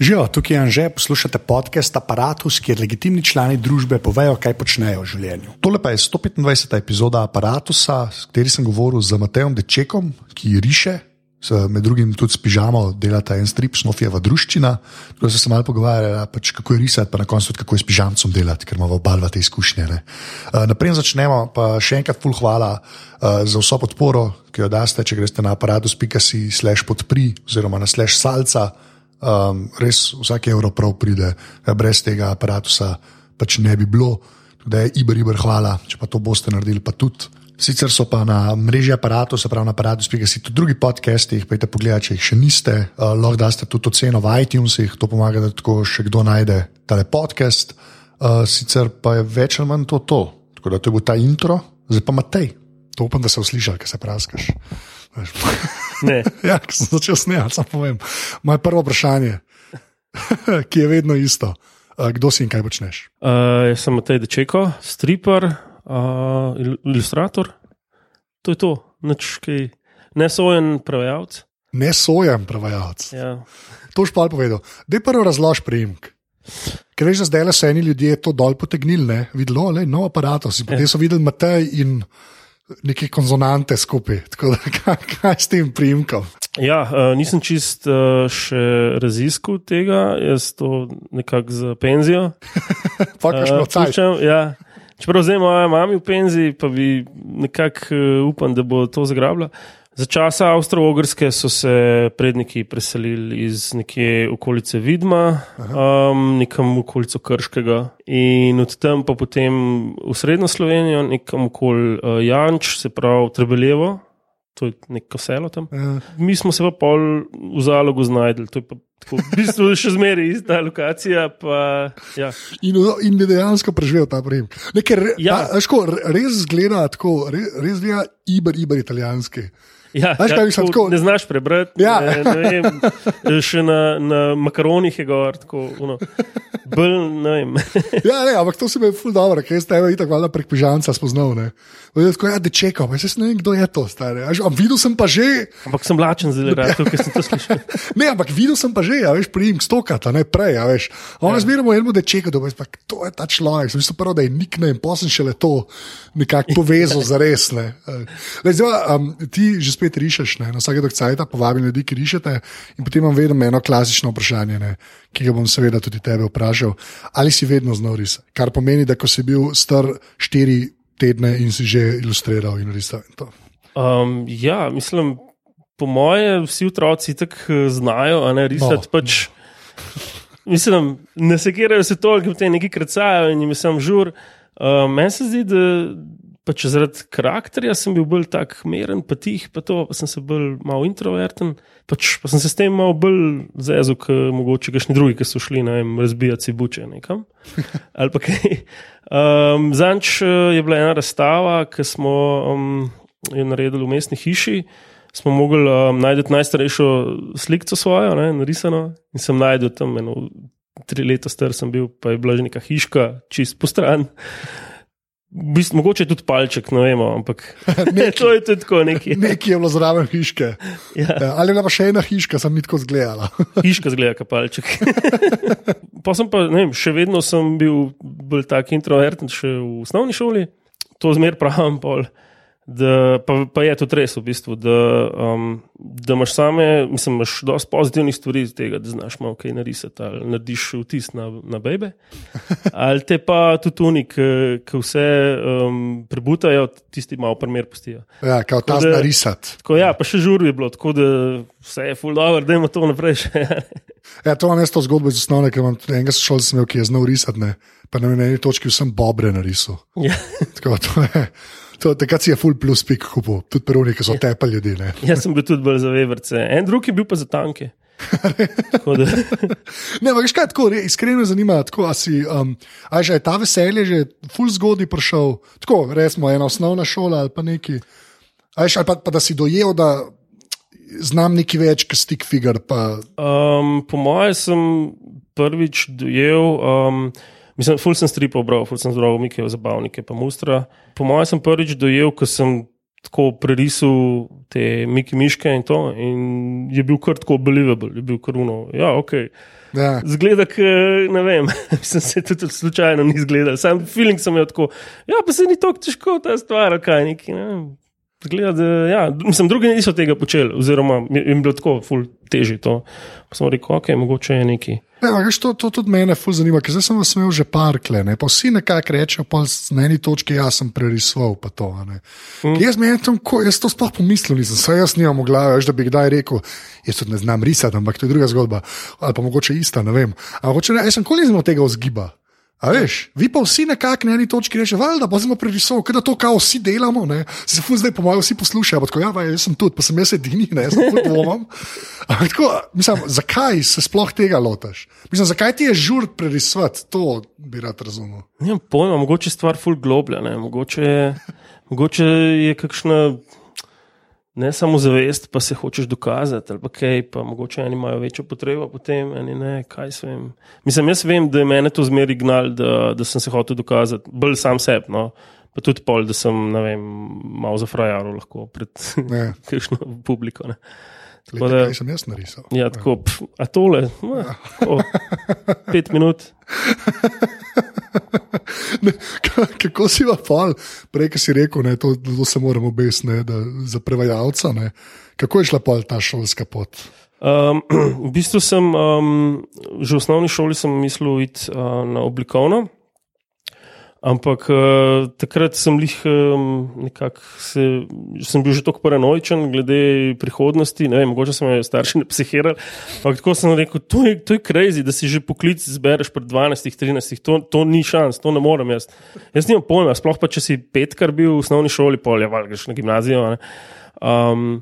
Živijo, tukaj je Anže, poslušate podcast Apparatus, kjer legitimni člani družbe povejo, kaj počnejo v življenju. Tole pa je 125. epizoda Apparatusa, s kateri sem govoril z Matejem Dečekom, ki riše, s- med drugim tudi s pižamo, delata en strip, Snofijeva druščina. Da so se malo pogovarjali, pač, kako je risati, pa na koncu tudi kako je s pižamcem delati, ker imamo oba dva te izkušnje. ne. Naprej začnemo, pa še enkrat ful hvala za vso podporo, ki jo daste, če greste na aparatus.si slash podpri oziroma na slash salca. Um, res vsak evro prav pride, brez tega aparata pač ne bi bilo. Da je Iber, Iber, hvala, če pa to boste naredili, pa tudi. Sicer so pa na mreži aparatov, se pravi na aparatu, si tudi drugi podcasti, jih pejte pogled, če jih še niste. Uh, lahko daste tudi oceno v iTunesih, to pomaga, da tako še kdo najde tale podcast. Uh, sicer pa je več ali manj to to. Tako da to je bil ta intro, zdaj pa Matej. To upam, da se uslišal, ker se praskaš. Ne. Ja, ko sem začel snemati, samo povem. Moje prvo vprašanje, ki je vedno isto. Kdo si in kaj počneš? Uh, jaz sem Matej Dečeko, striper, uh, il- ilustrator. To je to, nič kaj. Nesojen prevajalec. Ne sojem, prevajalec. Ja. To už pa povedal. Dej prvo razlož priimek. Ker veš, da zdaj le so eni ljudje to dol potegnili, ne? videlo, le nov aparat, potem so videli Matej in neke konzonante skupaj. Tako da, kaj, kaj s tem priimkom? Ja, uh, nisem čist uh, še raziskal tega, jaz to nekako za penzijo. Fakaš eh, uh, caj. puščam, ja. Čeprav zdaj moja mama v penziji, pa bi nekako uh, upam, da bo to zagrabila. Za časa Avstro-Ogrske so se predniki preselili iz nekje okolice Vidma, um, nekam v okolico Krškega in od tam pa potem v Srednjo Slovenijo, nekam okoli uh, Janč, se pravi Trebeljevo, to je neko selo tam. Ja. Mi smo se pa pol v zalogu znajdli, to je pa tako, v bistvu še zmeraj ista lokacija. Pa, ja. In, in dejansko preživel ta prijem. Ker, Ja. ta, veš, ko, re- res zgleda tako, res, res zgleda iber, iber italijanski. Ja, Veš, ja, tako tako- ne znaš prebrati. Ja. Ne, ne vem, še na, na makaronih je gor, tako uno, bolj ne vem. Ja, ne, ampak to se mi je ful dobro, ker ste itak valjda prek pižanca spoznal. Ne. Tako, Tako, ja, dečekal, pa jaz ne vem, kdo je to, stari. A, videl sem pa že, Ampak sem lačen zelo rad, ker sem to slišal. ne, ampak videl sem pa že, a veš, prijem stokata, ne prej, a veš. A On ja. zmeraj enemu dečeka, da bo pa to je ta človek, sem mislil prvo, da je nickname, potem sem šele to nekako povezal za res. Ne. Le, zdaj, um, ti že spet rišeš, ne, na vsake dokcajta povabim ljudi, ki rišete in potem imam vedno eno klasično vprašanje, ne, ki ga bom seveda tudi tebe vprašal, ali si vedno znal risati. Kar pomeni, da ko si bil star štiri tedne in si že ilustriral in risal. in to. Um, ja, mislim, po moje vsi otroci tako znajo, a ne risati. No. No. Pač, mislim, ne sekirajo se toliko, da te nekaj krecajo in jim sem žur. Uh, Meni se zdi, da pač zaradi karakterja sem bil bolj tak meren, pa tih, pa to, pa sem se bolj malo introverten. Pač, pa sem se s tem malo bolj zezel, kot mogoče kakšni drugi, ki so šli na razbijati buče nekam. Ali pa kaj. Um, Zanč eh, je bila ena razstava, ki smo um, jo naredili v mestni hiši. Smo mogli um, najti najstarejšo sliko svojo, ne, narisano, in sem najdel tam eno, tri leta star sem bil, pa je bila že neka hiška, čist po stran. V bistvu, mogoče tudi palček, ne vemo, ampak to je tudi tako neki. Nekje je bilo zraven hiške. Ja, Ja, Ali je bila še ena hiška, sem ni tako zgledala. hiška zgleda kot palček. pa sem pa, ne vem, še vedno sem bil bolj tak introverten, še v osnovni šoli, to zmer pravim pol. Da, pa, pa je to res, v bistvu, da, um, da imaš same, mislim, imaš dosti pozitivnih stvari iz tega, da znaš malo kaj narisati, ali narediš vtis na, na bebe. Ali te pa tudi oni, ki vse um, prebutajo, tisti malo primer pustijo. Ja, kao ta Tako da- zna risati. Tako, ja, pa še žur je bilo, tako da vse je full dobro, da ima to naprej še. Ja, to imam jaz to zgodbo iz osnovne, ker imam tudi enega sošolca, imel, ki je znal risati, ne. pa na eni točki vsem bobre narisal. ja. Tako, to je, to, takrat si je full plus pik kupil, tudi peroni, ki so tepali ljudi. Ne. Jaz sem bil tudi bolj za veverce, en drug je bil pa za tanke. Da, Ne, veš kaj, tako re, iskreno zanima, tako, a, si, um, a že je ta veselje že full zgodaj prišel, tako resmo ena osnovna šola ali pa neki. A veš, ali pa, pa da si dojel, da znam nekaj več, kot stick figure. Pa, um, po mojem sem prvič dojel, um, mislim, ful sem stripov bral, ful sem zbral Mikejo zabavnike, pa mustra. Po mojem sem prvič dojel, ko sem tako prerisal te Miki Miške in to, in je bil kar tako believable, je bil kar uno. Ja, ok. Ja. Zgleda, k, ne vem, sem se tudi slučajno ni zgledal, sam feeling sem imel tako. Ja, pa se ni tako težko ta stvar, kaj neki. Ne? Zgleda, da, ja, mislim, drugi niso tega počeli, oziroma jim je bilo tako, ful teži to. Pa sem rekel, ok, mogoče je neki. Ne, a veš, to, to tudi mene ful zanima, ker zdaj sem vas imel že parkle, ne? pa vsi nekako rečejo, pa na eni točki jaz sem prerisoval pa to. Mm. Jaz, tam, ko, jaz to sploh pomislil nisem, saj jaz nimam v glavi, veš, da bi kdaj rekel, jaz tudi ne znam risati, ampak to je druga zgodba, ali pa mogoče ista, ne vem. Ampak ne, jaz sem koli izmed tega vzgiba. A veš, vi pa vsi nekako na eni točki rečete, da bo zdaj prerisoval, da to kao vsi delamo, ne? se fu zdaj po mojem vsi poslušajo, pa tako, ja, pa jaz sem tudi, pa sem jaz edini, ne, jaz tudi dvomam. Ampak tako, mislim, zakaj se sploh tega lotaš? Mislim, zakaj ti je žur prerisovati, to bi rad razumel. Nimam pojma, mogoče je stvar ful globlja, ne? mogoče je, mogoče je kakšna. Ne samo zavest, pa se hočeš dokazati, ali pa kaj, pa mogoče eni imajo večjo potrebo potem, eni ne, kaj se vem. Mislim, jaz vem, da je mene to zmeri gnal, da, da sem se hotel dokazati, bolj sam sebi, no. pa tudi pol, da sem, vem, malo zafrajaril lahko pred Ne. kakšno publiko. Ne. Tako da- sem jaz narisal. Ja, tako, pf, a tole, ma, tako, pet minut. Ne, ka- kako si pa pol, prej, ki si rekel, ne, to, to se moramo obesne, da za prevajalca. Ne, kako je šla pol ta šolska pot? Um, v bistvu sem um, že v osnovni šoli mislil iti uh, na oblikovno, ampak uh, takrat sem jih um, nekako, se, sem bil že tako paranoičen glede prihodnosti. Ne mogoče so me starši ne psihirali. Ampak tako sem rekel, to je, to je crazy, da si že poklic zbereš pred 12, 13, to, to ni šans, to ne morem jaz. Jaz nimam pojma, sploh pa če si petkar bil v osnovni šoli, pol je val, greš na gimnazijo. ne. Um,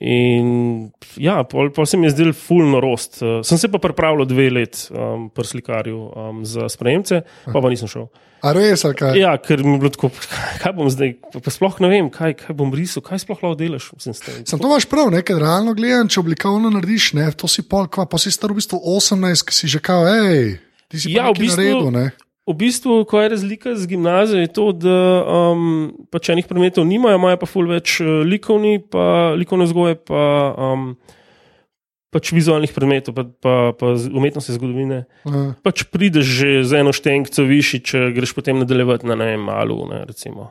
In ja, pol, pol se mi je zdel fulno rost. Uh, sem se pa pripravljal dve let um, pri slikarju um, za sprejemce, pa pa nisem šel. A res, ali kaj? Ja, ker mi je bilo tako, kaj bom zdaj, pa, pa sploh ne vem, kaj, kaj bom risal, kaj sploh lahko delaš. Mislim, s tem. Sam to imaš prav, nekaj realno gledam, če oblikovno narediš, ne, to si pol, kva, pa si star v bistvu 18, ki si že kao, hej, ti si Ja, v bistvu- naredil, ne. V bistvu, ko je razlika z gimnazijo, je to, da um, pač enih predmetov nimajo, imajo pa ful več uh, likovni, pa likovne vzgoje, pa um, pač vizualnih predmetov, pa, pa, pa umetnostne zgodovine. Ja. pač prideš že z eno štenkico višji, če greš potem nadaljevati na ne vem, malu. Ne, recimo.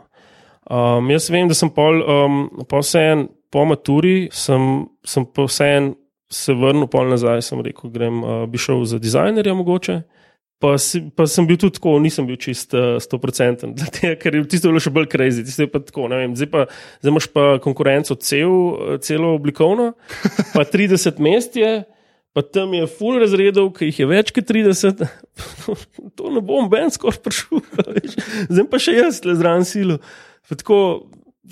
um, jaz vem, da sem pol, um, po vseen, po maturi, sem, sem po vseen se vrnil pol nazaj, sem rekel, grem, uh, bi šel za dizajnerja mogoče. Pa, si, pa sem bil tudi tako, nisem bil čist uh, 100%, zato, ker je tisto bilo še bolj crazy. Tisto je pa tako, vem, zdaj, pa, zdaj imaš pa konkurenco cel, celo oblikovno, pa 30 mest je, pa tam je full razredov, ki jih je več kot 30. to ne bom ben skoraj prišel, zdaj pa še jaz le zraven silo. Pa Tako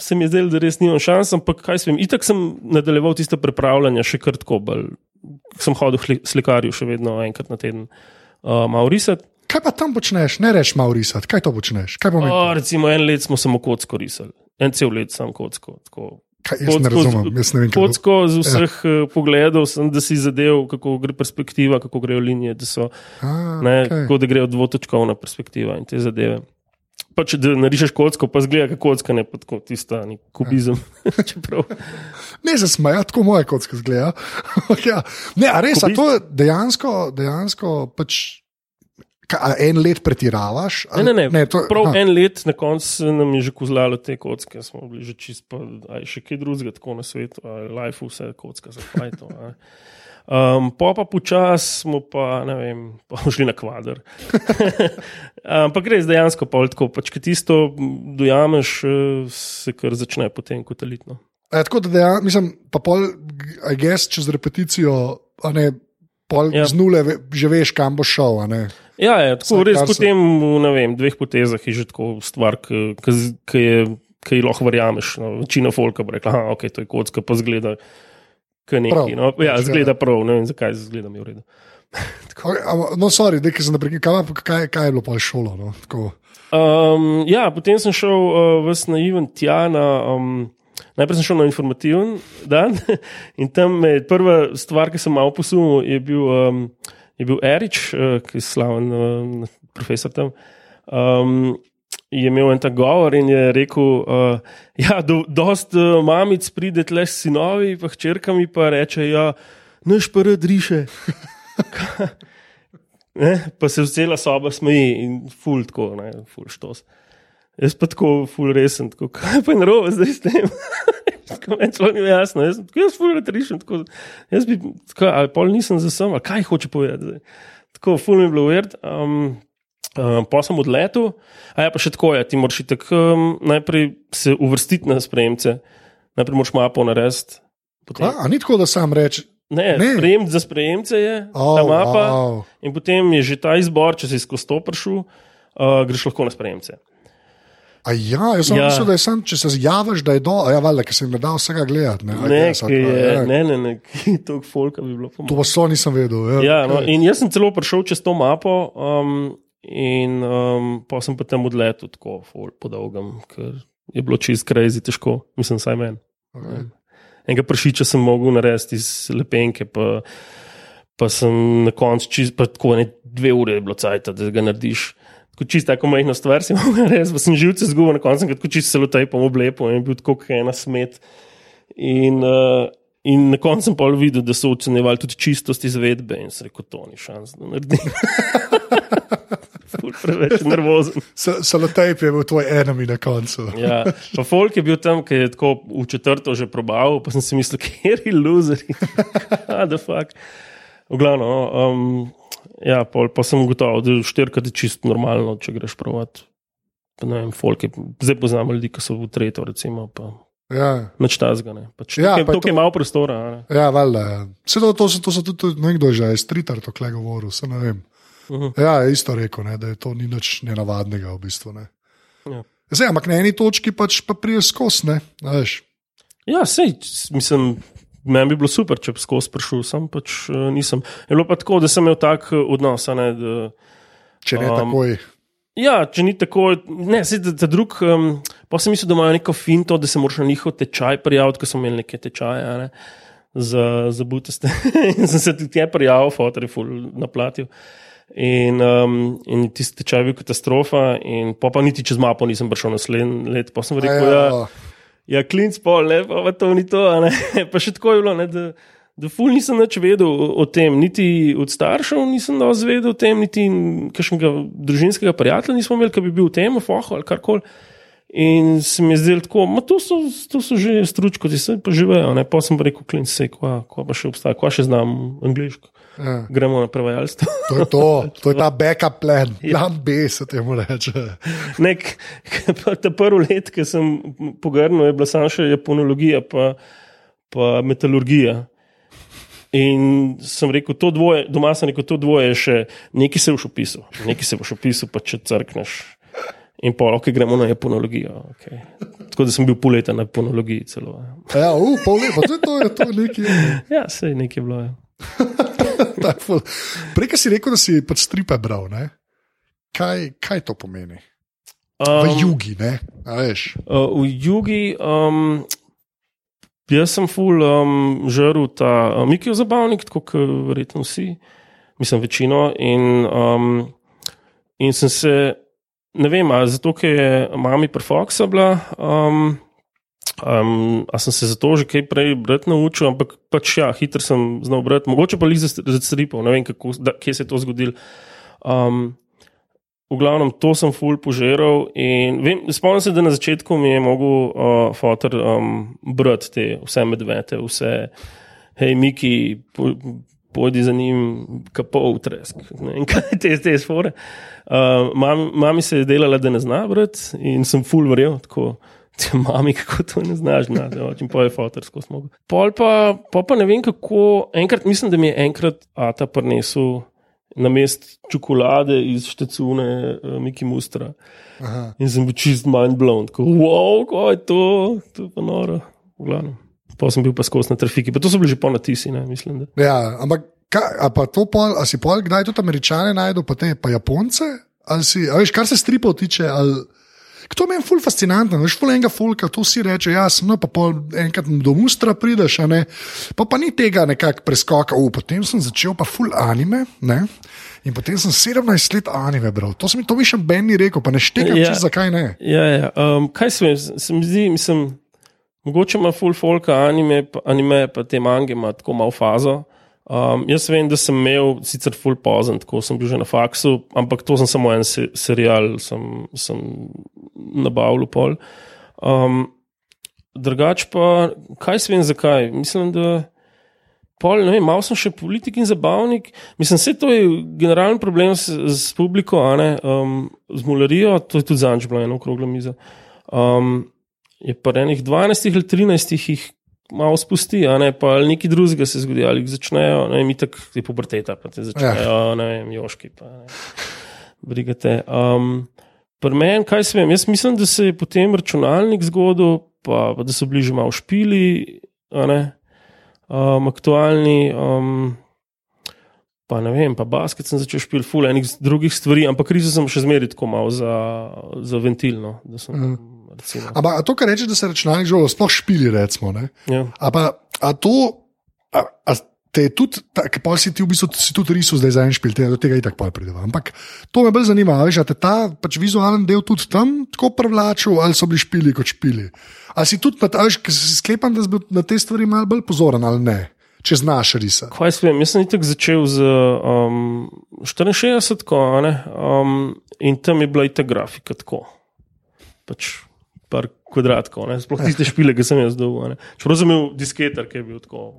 se mi je zdelo, da res nimam šans, ampak kaj sem, itak sem nadaljeval tiste pripravljanja še kar tako bolj. Sem hodil k slikarju še vedno enkrat na teden. Uh, malo risati. Kaj pa tam počneš, ne rečeš malo risati, kaj to počneš? Kaj? O, recimo en let smo samo kocko risali, en cel let sam kocko. Tako. Kaj, jaz ne razumem, jaz ne vem, kako. Kocko z vseh ja. pogledov sem, da si zadev, kako gre perspektiva, kako grejo linije, da so A, ne, okay. da grejo dvotočkovna perspektiva in te zadeve. Pa če da narišeš kocko, pa zgleda kot kocka, ne pa tako tista nek kubizem. Čeprav, Ne se smeja, tako moje kocke zgleda. ja. Ne, a res, a to dejansko, dejansko pač. Kaj, a en let pretiravaš? ne, ne, ne, ne to, prav aha. en let na koncu nam je že kozlalo te kocke, smo bili že čist, pa aj še kaj drugega tako na svetu, life, vse kocka, zakaj to. Um, po pa počasi smo pa, ne vem, pa šli na kvadr. Ampak res dejansko pa tako, pač, ki tisto dojameš, eh, se kar začne potem kot elitno. E, tako da dejansko, mislim, pa pol, a gess čez repeticijo, a ne, pol Ja. ja. z nule ve, že veš, kam bo šel. Ja, je, tako Vsaj res se- potem v vem, dveh potezah je že tako stvar, ki je. Ki ji lahko verjameš. No, večina folka bo rekla, da okay, to je kocka, pa zgleda, kot neki. Prav. No, ja, Pač, ja. zgleda prav, ne vem, zakaj zgleda mi v redu. Okay, no, sorry, da sem naprej, kaj, kaj, kaj je bilo pa šolo? No? Tako. Um, ja, potem sem šel uh, ves naiven tja. Na, um, najprej sem šel na informativen dan in tam je prva stvar, ki sem malo posumil, je bil, um, je bil Erič, uh, ki je slaven uh, profesor tam. Um, je imel en ta govor in je rekel, da uh, ja, do, dost uh, mamic pride tle s sinovi, pa hčerkami pa reče, ja, naš prd riše. ne, pa se vzela soba smeji in ful tako, ne, ful štos. Jaz pa tako, ful resen, tako, kaj pa je narobe zdaj s tem. Meni celo ni jasno, jaz, jaz ful retrišem. Tako, jaz bi, tako, ali pol nisem za sem, ali kaj hoče povedati. Zdaj. Tako, ful mi je bilo uvert. Um, um, pa sem odletel, a ja pa še tako je, ti moraš tako um, najprej se uvrstiti na sprejemce, najprej moraš mapo narediti. A, a ni tako, da sam reče. Ne, Ne. sprejem za sprejemce je Oh, ta mapa. wow. In potem je že ta izbor, če si skozi to prišel, uh, greš lahko na sprejemce. A ja, jaz sem Ja. ja. mislil, da je sam, če se zjaviš, da je do, a ja, valjda, ker sem ne dal vsega gledati. Ne, I Ne, ali pa, je, ja. ne, ne, ne, ki to folka bi bilo To pomoč. pa so nisem vedel. Ja, Ja, no, okej. in jaz sem celo prišel čez to mapo, um, in um, pa sem potem odletel tako po dolgem, ker je bilo čist crazy težko, mislim, saj meni. Okay. Enega pršiča sem mogel narediti iz lepenke, pa, pa sem na koncu, pa tako ne dve ure je bilo cajt, da ga narediš. Tako čisto tako majhno stvar si mogel narediti, pa sem živce zgubil na koncu, sem ga tako čisto celo tajpom oblepil in je bil tako ena smet. In, uh, in na koncu sem pa videl, da so ocenjevali tudi čistost izvedbe in sem rekel, to ni šans, da naredim. Preveč nervozen. Salotejp je bil tvoj enemi na koncu. Ja, pa folk je bil tam, ki je tako v četrto že probal, pa sem si mislil, kjer je loser. ah, da fuk. V glavnem, no, um, ja, pol, pa sem ugotovil, da je štirikrat je čisto normalno, če greš provat. Vem, je, zdaj poznamo ljudi, ki so v tretjo, recimo, pa Ja, nič tazga. Ne. Pač Ja, tukaj, pa tukaj je to- malo prostora. a Ne. ja valjda. Ja. To, to, to so tudi tudi nekdo že je stritar to kle govoril, se ne vem. Mhm. Ja, je isto rekel, ne, da je to ni nič nenavadnega v bistvu. Ne. Ja. Zdaj, ampak na eni točki pač pa priješ skozi, ne, a veš. Ja, sej, mislim, meni bi bilo super, če bi skozi prišel, sem pač uh, nisem. Je bilo pa tako, da sem imel tak eh, odnos, ne, da. Če ne Um, takoj. Ja, če ni tako, ne, se da, da drug. Um, pa sem mislil, da imajo neko finto, da se moraš na njihov tečaj prijaviti, ker smo imeli neke tečaje ne, za, za butaste. in sem se tudi tja prijavil, fotor je full naplatil. In, um, in tisti tečaj je bil katastrofa, in pa, pa niti čez mapo nisem prišel naslednji let. Pa sem rekel, ja, Ja, ja klinc pol, ne, pa, pa to ni to. pa še tako je bilo, ne, da, da ful nisem več vedel o, o tem, niti od staršev nisem dovolj zvedel o tem, niti kakšnega družinskega prijatelja nismo imeli, ki bi bil v tem, foho ali karkoli. In se mi je zdelo tako, ma to so, to so že stručko, ti se pa živejo. Ne? Pa sem pa rekel, klinc, sej, kva, kva pa še obstaja, kva še znam angliško. Ja. Gremo na prevajalstvo. To je to, to je ta backup plan, plan B se temu reče. Nek, ta prvi let, ki sem pogrnil, je bila samo še japonologija, pa, pa metalurgija. In sem rekel, to dvoje, doma sem rekel, to dvoje je še nekaj se boš opisal, nekaj se boš opisal, pa če crkneš. In pa, ok, gremo na japonologijo. Okay. Tako da sem bil pol leta na japonologiji celo. Ja, uh, pol leta, to je to, je to nekaj. Ja, sej nekaj je bilo. Ja. Prej si rekel, da si pač stripe bral, ne? Kaj, kaj to pomeni? V Um, jugi, ne? A veš. Uh, v jugi, um, jaz sem ful um, žrl ta uh, Mikijo zabavnik, tako kot verjetno vsi, mislim večino. In, um, in sem se, ne vem, ali zato, ker je mami prefoksa bila. Um, Um, a sem se zato že kaj prej naučil, ampak pač ja, hitro sem znal brati, mogoče pa jih za stripov, ne vem, kako, da, kje se je to zgodilo. Um, v glavnem, to sem ful požiral. in Vem, spomnim se, da na začetku mi je mogel uh, fotor um, brati te vse medvede, vse, hej, Miki, po, pojdi za njim, kapo v tresk. Ne vem, kaj te, te spore. Uh, mami, mami se je delala, da ne zna brati in sem ful verjel. Tako, mami, kako to ne znaš, ne znaš, in pa je fotor skozi mogo. Pol pa, pol pa ne vem kako, enkrat mislim, da mi je enkrat Ata prinesel na mest čokolade iz štecune uh, Miki Mustra. Aha. In sem bil čist mind blown, tako, wow, kaj je to, to je pa noro. V glavnem. Pa sem bil pa skozi na trafiki, pa to so bili že ponatisi, ne, mislim. Da. Ja, ampak kaj, a pa to pol, a si pol, kdaj tudi američane najdu, pa te pa japonce? Ali si, a veš, kar se stripov tiče, ali. To meni je ful fascinantno, veš, ful enega fulka, to si reče, ja, sem no, pa pol enkrat do mustra prideš, ne, pa pa ni tega nekako preskoka, uh, potem sem začel pa ful anime, ne, In potem sem 17 let anime bral. To, sem, to mi še Ben ni rekel, pa ne štekam, Ja. ja. zakaj ne. Ja, ja. Um, kaj se mi, mi zdi, mislim, mogoče ima full folk anime, pa, anime, pa te mange ima tako malo fazo. Um, jaz vem, da sem imel sicer full pozen, tako sem bil že na faksu, ampak to sem samo en se, serial, sem, sem nabavil pol. Um, drugač pa, kaj se vem zakaj? Mislim, da. Pol, ne vem, malo sem še politik in zabavnik. Mislim, vse to je generalen problem s, s publiko, a ne, um, z mularijo, to je tudi zanj bilo eno okroglo mizo. Um, je pa enih 12 ali 13 jih malo spusti, a ne, pa ali nekaj drugega se zgodi, ali začnejo, ne vem, itak je puberteta, pa te začnejo, ja. ne vem, joški, pa ne, brigate. Um, Pri meni, kaj se vem, jaz mislim, da se je potem računalnik zgodil, pa, pa da so bili že malo špili, ne um, aktualni. Um, pa ne vem, pa basket sem začel špil, ful enih drugih stvari, ampak krizo sem še zmeraj tako malo za, za ventilno. Sem, recimo, Ampak to, kar rečeš, da se računalnik žal sploh špili, recimo. Ne? ja. A, pa, a to, a, a te je tudi, ker pa si ti v bistvu si tudi risal zdaj za en špil, te, do tega itak pa prideva. Ampak to me bolj zanima, veš, te ta pač vizualen del tudi tam tako privlačil, ali so bili špili kot špili. A si tudi, veš, sklepam, da si bil na te stvari malo bolj pozoren ali ne, če znaš risati. Kaj se vem, jaz sem itak začel z um, 64, ko, ne, um, in tam je bila itak grafika tako. Pač par kvadratkov, ne, sploh tiste špile, ki sem jaz dol. Čeprav sem imel disketer, ki je bil tako,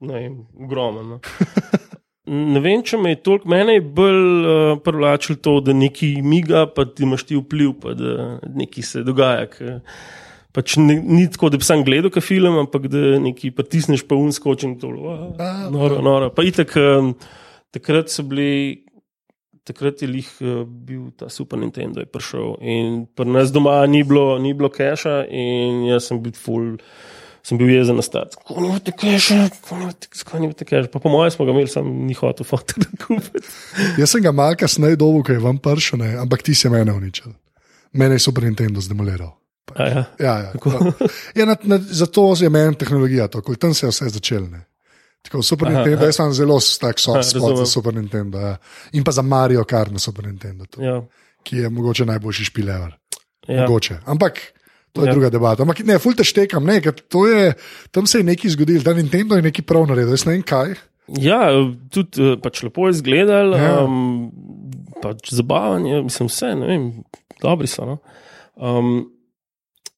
ne ogromen. No. Ne vem, če me je toliko, mene je bolj uh, privlačilo to, da nekaj miga, pa ti imaš ti vpliv, pa da nekaj se dogaja. Ke, pač ni, ni tako, da bi sam gledal ka film, ampak da nekaj pritisneš, pa unskočim to. A, Noro, noro. Pa itak, um, takrat so bili. Takrat je lih uh, bil ta Super Nintendo, je prišel in pri nas doma ni bilo, ni bilo keša, in jaz sem bil full, sem bil jezen na start. Kako nimate keša, kako nimate keša. Pa po mojem smo ga imeli, sem ni hotel fotor kupiti. Jaz sem ga malo kasneje dobil, ker je vam pršel, ne, ampak ti si mene uničil. Mene je Super Nintendo zdemoliral. A Ja. Ja, ja. ja, na, na, zato je meni tehnologija tako, tam se je vse začelo. ne. Tako Super Aha, Nintendo, aha. jaz sem zelo tak soft Aha, spot za razumem. Super Nintendo. Ja. In pa za Mario Kart na Super Nintendo, to, Ja, ki je mogoče najboljši špilever. ja. Mogoče. Ampak to je Ja. druga debata. Ampak ne, fulte štekam, ne, je, tam se je nekaj zgodilo, da Nintendo je nekaj prav naredil, jaz ne vem kaj. ja, tudi eh, pač lepo je izgledal, Ja. um, pač zabavanje, mislim, vse, ne vem, dobri so. No? Um,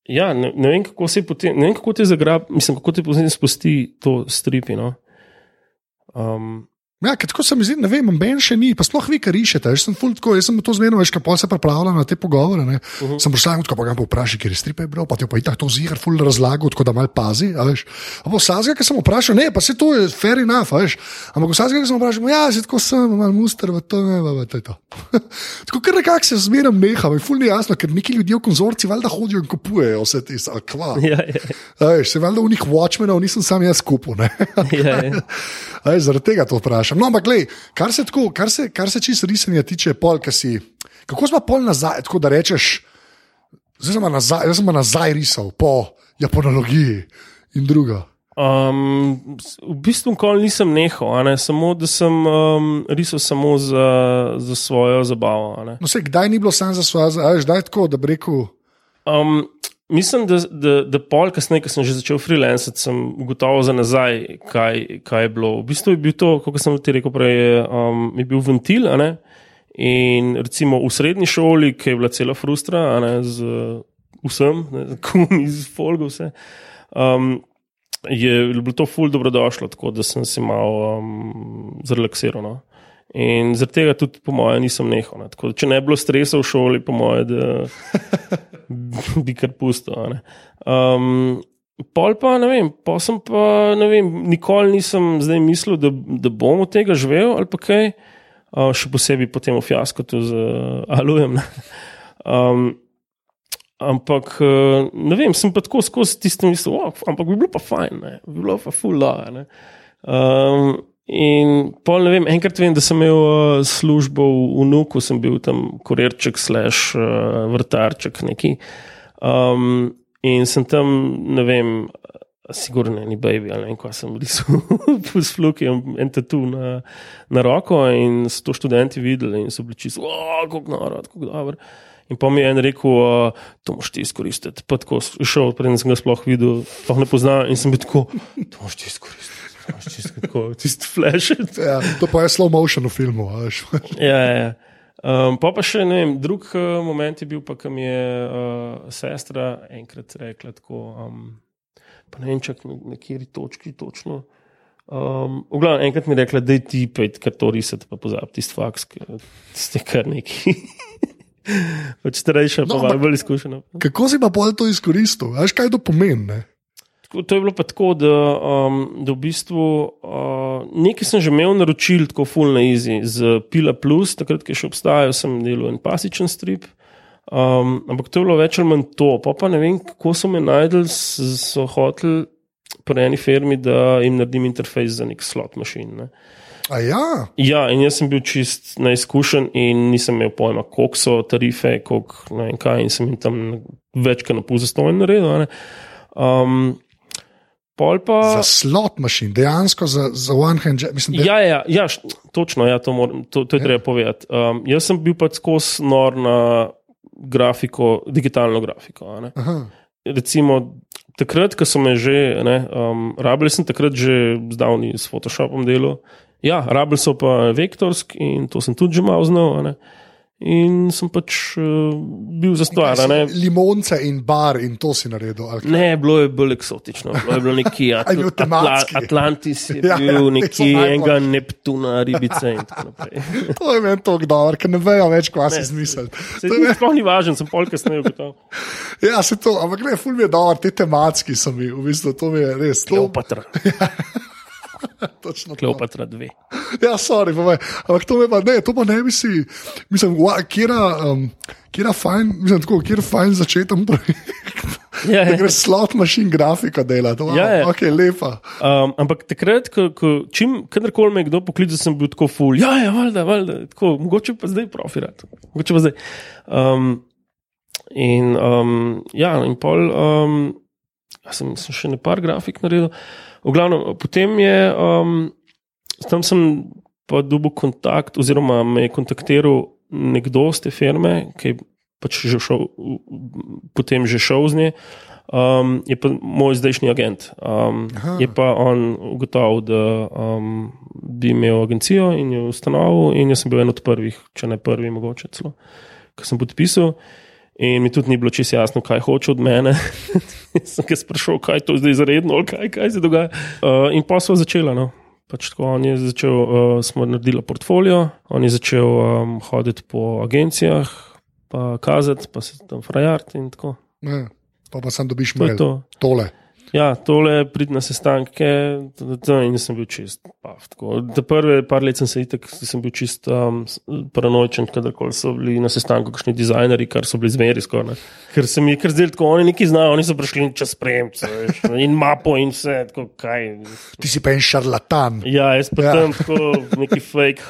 ja, ne, ne vem, kako se je potem, ne vem, kako te zagrab, mislim, kako te potem spusti to stripi. No? Um, Ja, tako se mi zdi, ne vem, Ben še ni, pa sploh vi, kar rišete. Jaz sem ful tako, jaz sem to zmerno, veš, kako se pripravljam na te pogovore. Uh Mhm. -huh. Sem prišel, tako pa ga bo vprašal, ker je stripe bral, pa ti je pa itak to zigar ful razlagal, tako da mal pazi, a veš. A bo sazga, ker sem vprašal, ne, pa se to je fair enough, veš. Ampak sazga, ker sem vprašal, ja, si tako sem, mal muster, v to ne, v to je to. tako ker nekako se zmeram neham in ful ni jasno, ker neki ljudje v konzorci valjda hodijo in kupujejo vse te, a kva. ja, ja, veš, se valjda v njih watchmenov nisem sam jaz kupil, ne. ja, ja. Aj, zaradi tega to vprašam. No, ampak, glej, kar se, tako, kar se, kar se čisto risanja tiče, pol, si, kako smo pol nazaj, tako da rečeš, zdaj sem nazaj, jaz sem nazaj risal po japonologiji in drugo. Um, v bistvu nikoli nisem nehal, ne, samo da sem um, risal samo za, za svojo zabavo. No, se kdaj ni bilo samo za svoje, a veš, daj tako, da bi rekel, Um, mislim, da, da, da pol kasneje, ko sem že začel freelancati, sem ugotovil za nazaj, kaj, kaj je bilo. V bistvu je bil to, kot sem ti rekel prej, um, je bil ventil. In recimo v srednji šoli, ki je bila cela frustra, ne, z vsem, ne, z kumi, z folgo, vse. Um, je bilo to ful dobrodošlo, tako da sem si malo um, zrelaksiral. No. In zaradi tega tudi, po mojem, nisem nehal. Ne. Tako, če ne bi bilo stresa v šoli, po mojem, da bi kar pusto. Um, pol pa ne vem, pol sem pa ne vem, nikoli nisem zdaj mislil, da, da bom od tega živel ali pa kaj. Uh, še posebej potem v fiasko z uh, Alujem. Um, ampak uh, ne vem, sem pa tako skozi tisto mislil, oh, ampak bi bilo pa fajn, ne. bi bilo pa fulla. Um, in pol ne vem, enkrat vem, da sem imel uh, službo v Nuku, sem bil tam kurirček, slash uh, vrtarček neki. Um, in sem tam, ne vem, sigurno ni baby ali kaj sem risal, s flukijem en tatu na, na roko in so to študenti videli in so bili čisto, kako noro, kako dobro. In pa mi je en rekel, uh, to moš ti izkoristiti. Pa tako šel, preden sem ga sploh videl, sploh ne poznam in sem bil tako, to moš ti izkoristiti. Tisti flash. Ja, to pa je slow motion v filmu. Ja, ja, ja. Um, pa, pa še ne vem, drug uh, moment je bil, pa, ko mi je uh, sestra enkrat rekla, tako, um, pa ne vem, čak na, na kateri točki točno. Um, v glavnem, enkrat mi je rekla, da je ti pet, kar to risati, pa pozabi tisti faks, ste kar neki. pač starejša, No, pa malo bolj izkušena. Kako si pa pol to izkoristil? Veš, kaj to pomeni? Ne? Tako, To je bilo pa tako, da, um, da v bistvu uh, nekaj sem že imel naročil, tako full na easy, z Pila Plus, takrat, ki še obstajal, sem delal en pasičen strip. Um, ampak to je bilo več ali manj to. Pa, pa ne vem, kako so me najdel, so hoteli pri eni firmi, da jim naredim interfejs za nek slot mašin. Ne. A ja, Ja, in jaz sem bil čist neizkušen in nisem imel pojma, koliko so tarife, koliko ne vem kaj, in sem jim tam večkrat na pul zastonj naredil. ne. Um, pol pa. za slot mašin, dejansko za, za one hand, jet, mislim, da Ja, ja, ja točno, ja, to, moram, to, to je treba povedati. Um, jaz sem bil pač skozi nor na grafiko, digitalno grafiko. Recimo, takrat, ko so me že, ne, um, rabili sem takrat že zdavni s Photoshopom delo. Ja, rabili so pa vektorsk in to sem tudi že malo znal. ne. In sem pač uh, bil za stvar. Ne. limonce in bar in to si naredil. Ne, bilo je bolj eksotično. Bilo je bilo nekje Atl Atla? Atlantis, je Ja, bil ja, nekje najbolj- enega Neptuna, ribice in tako naprej. To je meni tako dobro, ker ne vejo več, kaj si izmisliti. Se mi sploh ni važen, sem pol kasneje ugotovil. Ja, se to, ampak ne, ful mi je dobro, te tematski so mi, v bistvu to mi je res. To, Kleopatra, točno to. Kleopatra 2. Ja, sorry, pa, me- ampak to me pa ne, to pa ne bi si, mislim, wa- kjera, um, kjera fajn, mislim, tako, kjera fajn začetem projekt. Ja, ja. greš slot mašin grafika delati, wow, Ja, ja. ok, lepa. Um, ampak takrat, ko, ko čim, kadarkoli me je kdo poklical, sem bil tako ful. Ja, ja, valjda, valjda, tako, mogoče pa zdaj profirat. Mogoče pa zdaj. Um, in, um, ja, in pol, um, ja, sem, sem še ne par grafik naredil. V glavnem, potem je, um, tam sem pa dobil kontakt, oziroma me je kontaktiral nekdo z te firme, ki je pač že šel, potem že šel z nje. Um, je pa moj zdajšnji agent. Um, Aha. je pa on ugotovil, da um, bi imel agencijo in jo ustanovil, in jaz sem bil en od prvih, če ne prvi, mogoče celo, ki sem podpisal. In mi tudi ni bilo čisto jasno, kaj hoče od mene. sem ga sprašal, kaj je to zdaj izredno, kaj, kaj se dogaja. Uh, in pa smo začeli. No. Pač tako, on je začel, uh, smo naredili portfolio, on je začel um, hoditi po agencijah, pa kazati, pa se tam frajart in tako. Ne, pa pa sem dobiš To mail. to. Tole. Ja, tole prid na sestanke in sem bil čist. Paf. Te prve par let sem se itak, sem bil čist um, paranoičen, kadarkoli so bili na sestanku kakšni dizajnerji, kar so bili zmeri skoraj. Ker se mi je kar zdelo, tako oni neki znajo, oni so prišli čez spremce in mapo in vse, tako kaj. Ti si pa en šarlatan. Ja, jaz pa Ja. tam tako neki fake.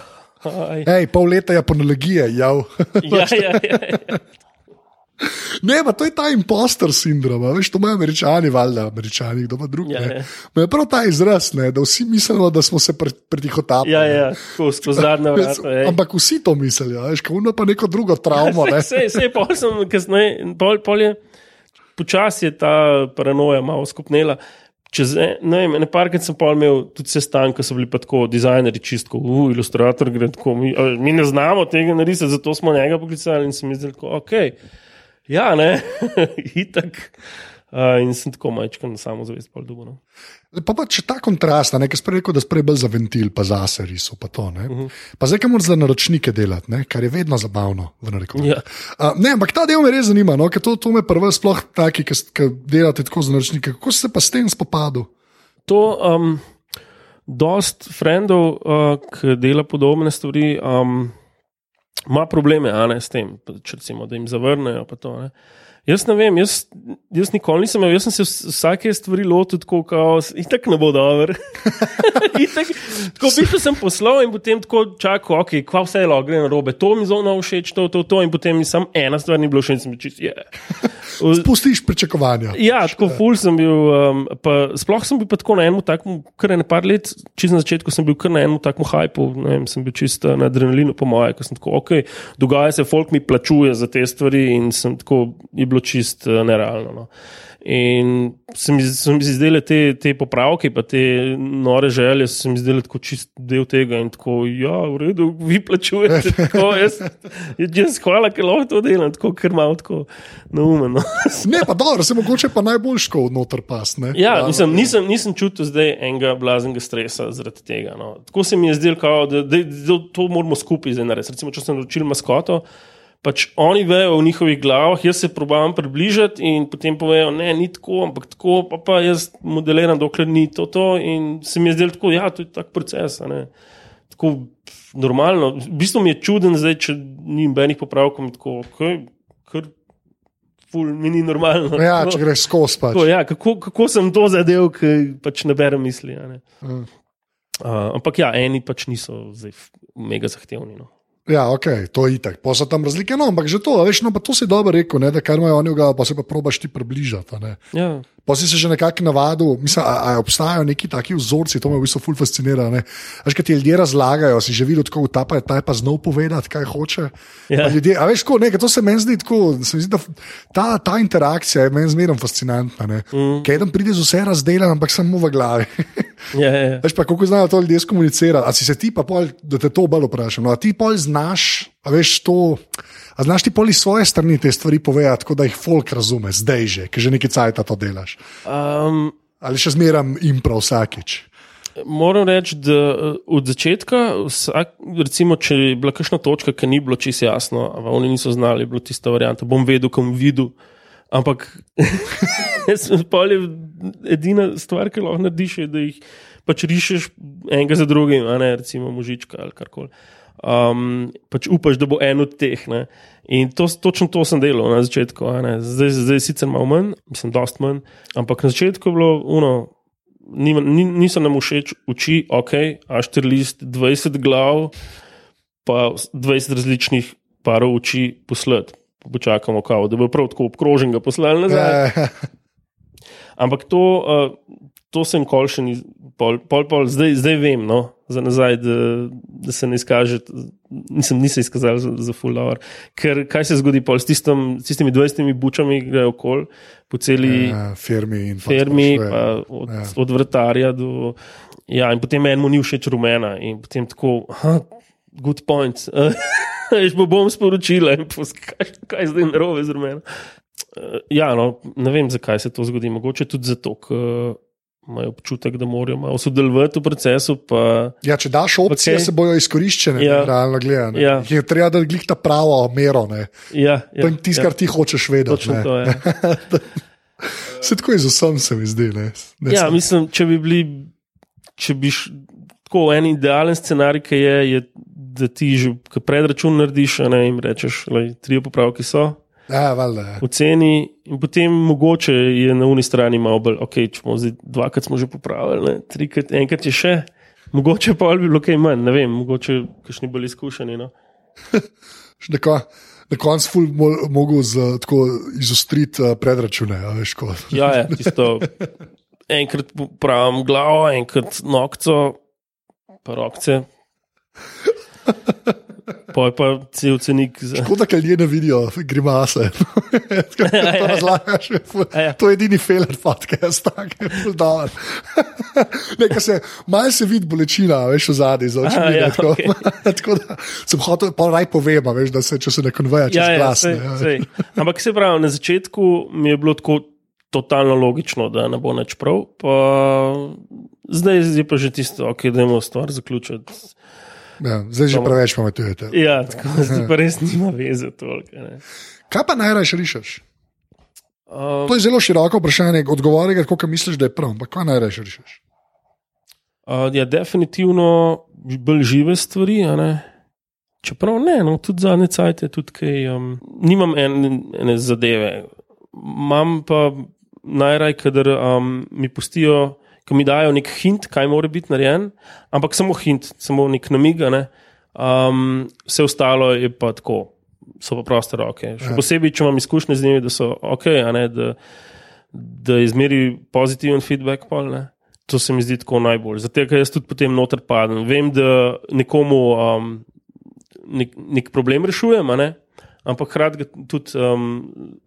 Hej, pol leta japonologije, jav. Ja, ja, ja, ja. Ne, pa to je ta impostor sindrom, veš, to imajo američani, valjda, američani, kdo pa drug. Ja, ne. ja. Ma je prav ta izraz, ne, da vsi mislimo, da smo se pre, pretihotapili. ja, ja, skozi zadnja vrata. ej. Ampak vsi to mislijo, veš, kot ima pa neko drugo travmo. Ne? Sej, sej, pol sem kasneje, pol, pol je, počasi je ta paranoja malo skupnela. Čez, en- ne vem, nekajkrat sem pol imel tudi sestanke, so bili pa tako dizajnerji, čistko, uh, ilustrator, gre tako. Mi, a, mi ne znamo tega narisati, zato smo njega poklicali in sem mislil, ok, ja, ne, itak. Uh, in sem tako majčkan samo zavest, pol dubo. No. Pa, pa če ta kontrast, ne, ker sprej rekel, da sprej bolj za ventil, pa zase riso, pa to. Ne. Uh Mhm. -huh. Pa zdaj, ki moraš za naročnike delati, ne, kar je vedno zabavno. Ja. Uh, ne, ampak ta del me res zanima, no, ker to, to me prvo sploh taki, ki, ki delate tako za naročnike. Kako si se pa s tem spopadel? To, um, dost frendov, uh, ki dela podobne stvari, um, ima probleme a ne, s tem, pač recimo, da jim zavrnejo. To. Jaz ne vem, jaz, jaz nikoli nisem imel, jaz sem se vs- vsake stvari lotil tako, kot in tako ne bo dobro. Tako bistvu sem poslal in potem tako čakal, ok, kva vse je lahko gre na robe, to mi zelo všeč, to, to, to, in potem mi samo ena stvar ni bilo všeč, sem čist, yeah. Pustiš pričakovanja. Ja, tako ful sem bil. Um, pa, sploh sem bil pa tako na enem takem, kar je ne par let, čist na začetku sem bil kar na enem takem hajpu, ne vem, sem bil čist na adrenalinu, po moje, ko sem tako, ok, dogaja se, folk mi plačuje za te stvari in sem tako, je bilo čist uh, nerealno. No. In se mi, se mi zdele te, te popravke, pa te nore želje, se mi zdele tako čist del tega. In tako, ja, v redu, vi plačujete. Tako, jaz, jaz hvala, ker lahko to delam, tako, ker malo tako neumno. Ne, pa dobro, se mogoče pa najbolj škod noter pas. Ne? Ja, mislim, nisem, nisem čutil zdaj enega blaznega stresa zaradi tega. No. Tako se mi je zdelo, da, da, da to moramo skupaj zdaj narediti. Recimo, če sem naročil maskoto, pač oni vejo v njihovih glavah, jaz se probujem približati in potem povejo, ne, ni tako, ampak tako, pa, pa jaz modeliram, dokler ni to. to in se mi je zdelo tako, ja, to je tak proces. Tako normalno. V bistvu mi je čuden, zdaj, če ni nobenih popravkov, tako, okay, kar ful, mi ni normalno. Ja, Tako- če greš skozi. Pač. tako, ja, kako, kako sem to zadev, ki pač ne berem misli. Ne? Mm. Uh, ampak ja, eni pač niso zdaj mega zahtevni. No. Ja, ok, to je itak. Pa so tam razlike, no, ampak že to, veš, no, pa to si dobro rekel, ne, da kar imajo oni, pa se pa probaš ti približati. Ja, Pa si se že nekako navadil, mislim, a, a obstajajo neki taki vzorci, to me v bistvu ful fascinira. ne. Veš, kaj ti ljudje razlagajo, si že videl, kako ta pa je ta pa znov povedati, kaj hoče. Ja. Pa Ljudje, a veš, ko, nekaj, to se meni zdi tako, se mi zdi, da ta, ta interakcija je meni zmerno fascinantna. Mm. Kaj tam pride z vse razdeljen, ampak samo v glavi. ja, ja, ja. Veš pa, kako znajo to ljudje skomunicirati. A si se ti pa, pol, da te to bolj vprašam, no, a ti pol znaš, a veš to. A znaš ti poli svoje strani te stvari povedati, tako da jih folk razume, zdaj že, ki že nekaj cajt to delaš. Um, Ali še zmeram impro vsakič. moram reči, da eh, od začetka, vsak, recimo, če je bila kakšna točka, ki ni bilo čisto jasno, ali oni niso znali, je bila tista varianta, bom vedel, kam videl. Ampak pol je edina stvar, ki lahko narediš, je, da jih pač rišeš enega za drugim, a ne recimo možička ali karkoli. Um, pač upaš, da bo en od teh. Ne. In to, točno to sem delal na začetku. Zdaj, zdaj sicer malo manj, mislim, dost manj, ampak na začetku je bilo uno. Ni, ni, niso nam všeč oči, ok, A4 list, 20 glav, pa 20 različnih parov oči poslati. Počakamo, kao, da bo prav tako obkrožen, ga poslali nazaj. Ja, Ampak to, uh, to sem kol še ni, pol, pol, pol, zdaj, zdaj vem, no, za nazaj, da, da se ne izkaže, nisem, nisem izkazal za, za full hour. Ker kaj se zgodi pol s, tistom, s tistimi 20 bučami, ki grejo okol po celi ja, firmi in pa fermi, tako še, pa od, ja. od vrtarja do. Ja, in potem enemu ni všeč rumena, in potem tako, aha, good point. Jaz bo bom sporočila, in pos, kaj, zdaj narobe z rumena. Eh, Ja, no, ne vem, zakaj se to zgodi. Mogoče tudi zato, ker imajo občutek, da morajo malo sodelovati v procesu. Pa, Ja, če daš opcije, okay. se bojo izkoriščene, Ja. ja. realno gledano. Ja. Je treba, da glih ta pravo mero, ne. ja, To je tisto, kar ti hočeš vedeti. To je. Se tako je z vsem, se mi zdi. Ne. Ne Ja, mislim, če bi bili, če bi š, tako en idealen scenarij, ki je, je, da ti že predračun narediš, ne jim rečeš, da tri popravki so, ja, valjda. ja. oceni, in potem mogoče je na uni strani malo bolj, ok, če smo zdaj dvakrat smo že popravili, ne, trikrat, enkrat je še. Mogoče pa bi bilo kaj manj, ne vem, mogoče kakšni bolj izkušeni. No. Še Na, ko, na koncu ful mo- mogel z, tako izostriti uh, predračune. a Veš, ko. Ja, ja, tisto. Enkrat popravim glavo, enkrat nokco, pa rokce. Poj pa cel cenik za. Tako da ljudje ne vidijo grimase. Tako to razlagaš, je ful- Ja, ja. To je edini failer podcast, tak je ful dober. Nekaj se, malo se vidi bolečina, veš, v zadnji za oči. Ja, tako, okej. tako da sem hotel, pa naj povem, veš, da se, če se ne konveja čez Ja, ja, glas. sej, ja. sej. Ampak se pravi, na začetku mi je bilo tako totalno logično, da ne bo nič prav. Pa zdaj je pa že tisto, ok, da imamo stvar zaključiti. Ja, zdaj že preveč pametujete. Ja, tako pa res nima veze toliko. ne. Kaj pa najraje rišeš? Um, To je zelo široko vprašanje, odgovori ga, koliko misliš, da je prav. Ampak kaj najraje rišeš? Uh, ja, definitivno bolj žive stvari. ne. Čeprav ne, no, tudi zadnje cajt je tudi kaj. Um, nimam en, ene zadeve, imam pa najraj, kadar um, mi pustijo, ko mi dajo nek hint, kaj mora biti narejen, ampak samo hint, samo nek namig. Ne? Um, vse ostalo je pa tako, so pa proste roke. Še posebej, če imam izkušnje z njimi, da so ok, ne da, da izmeri pozitiven feedback. Pol, ne. To se mi zdi tako najbolj. Zato, ker jaz tudi potem noter padem. Vem, da nekomu um, nek, nek problem rešujem, ne. Ampak hkrati ga tudi, um,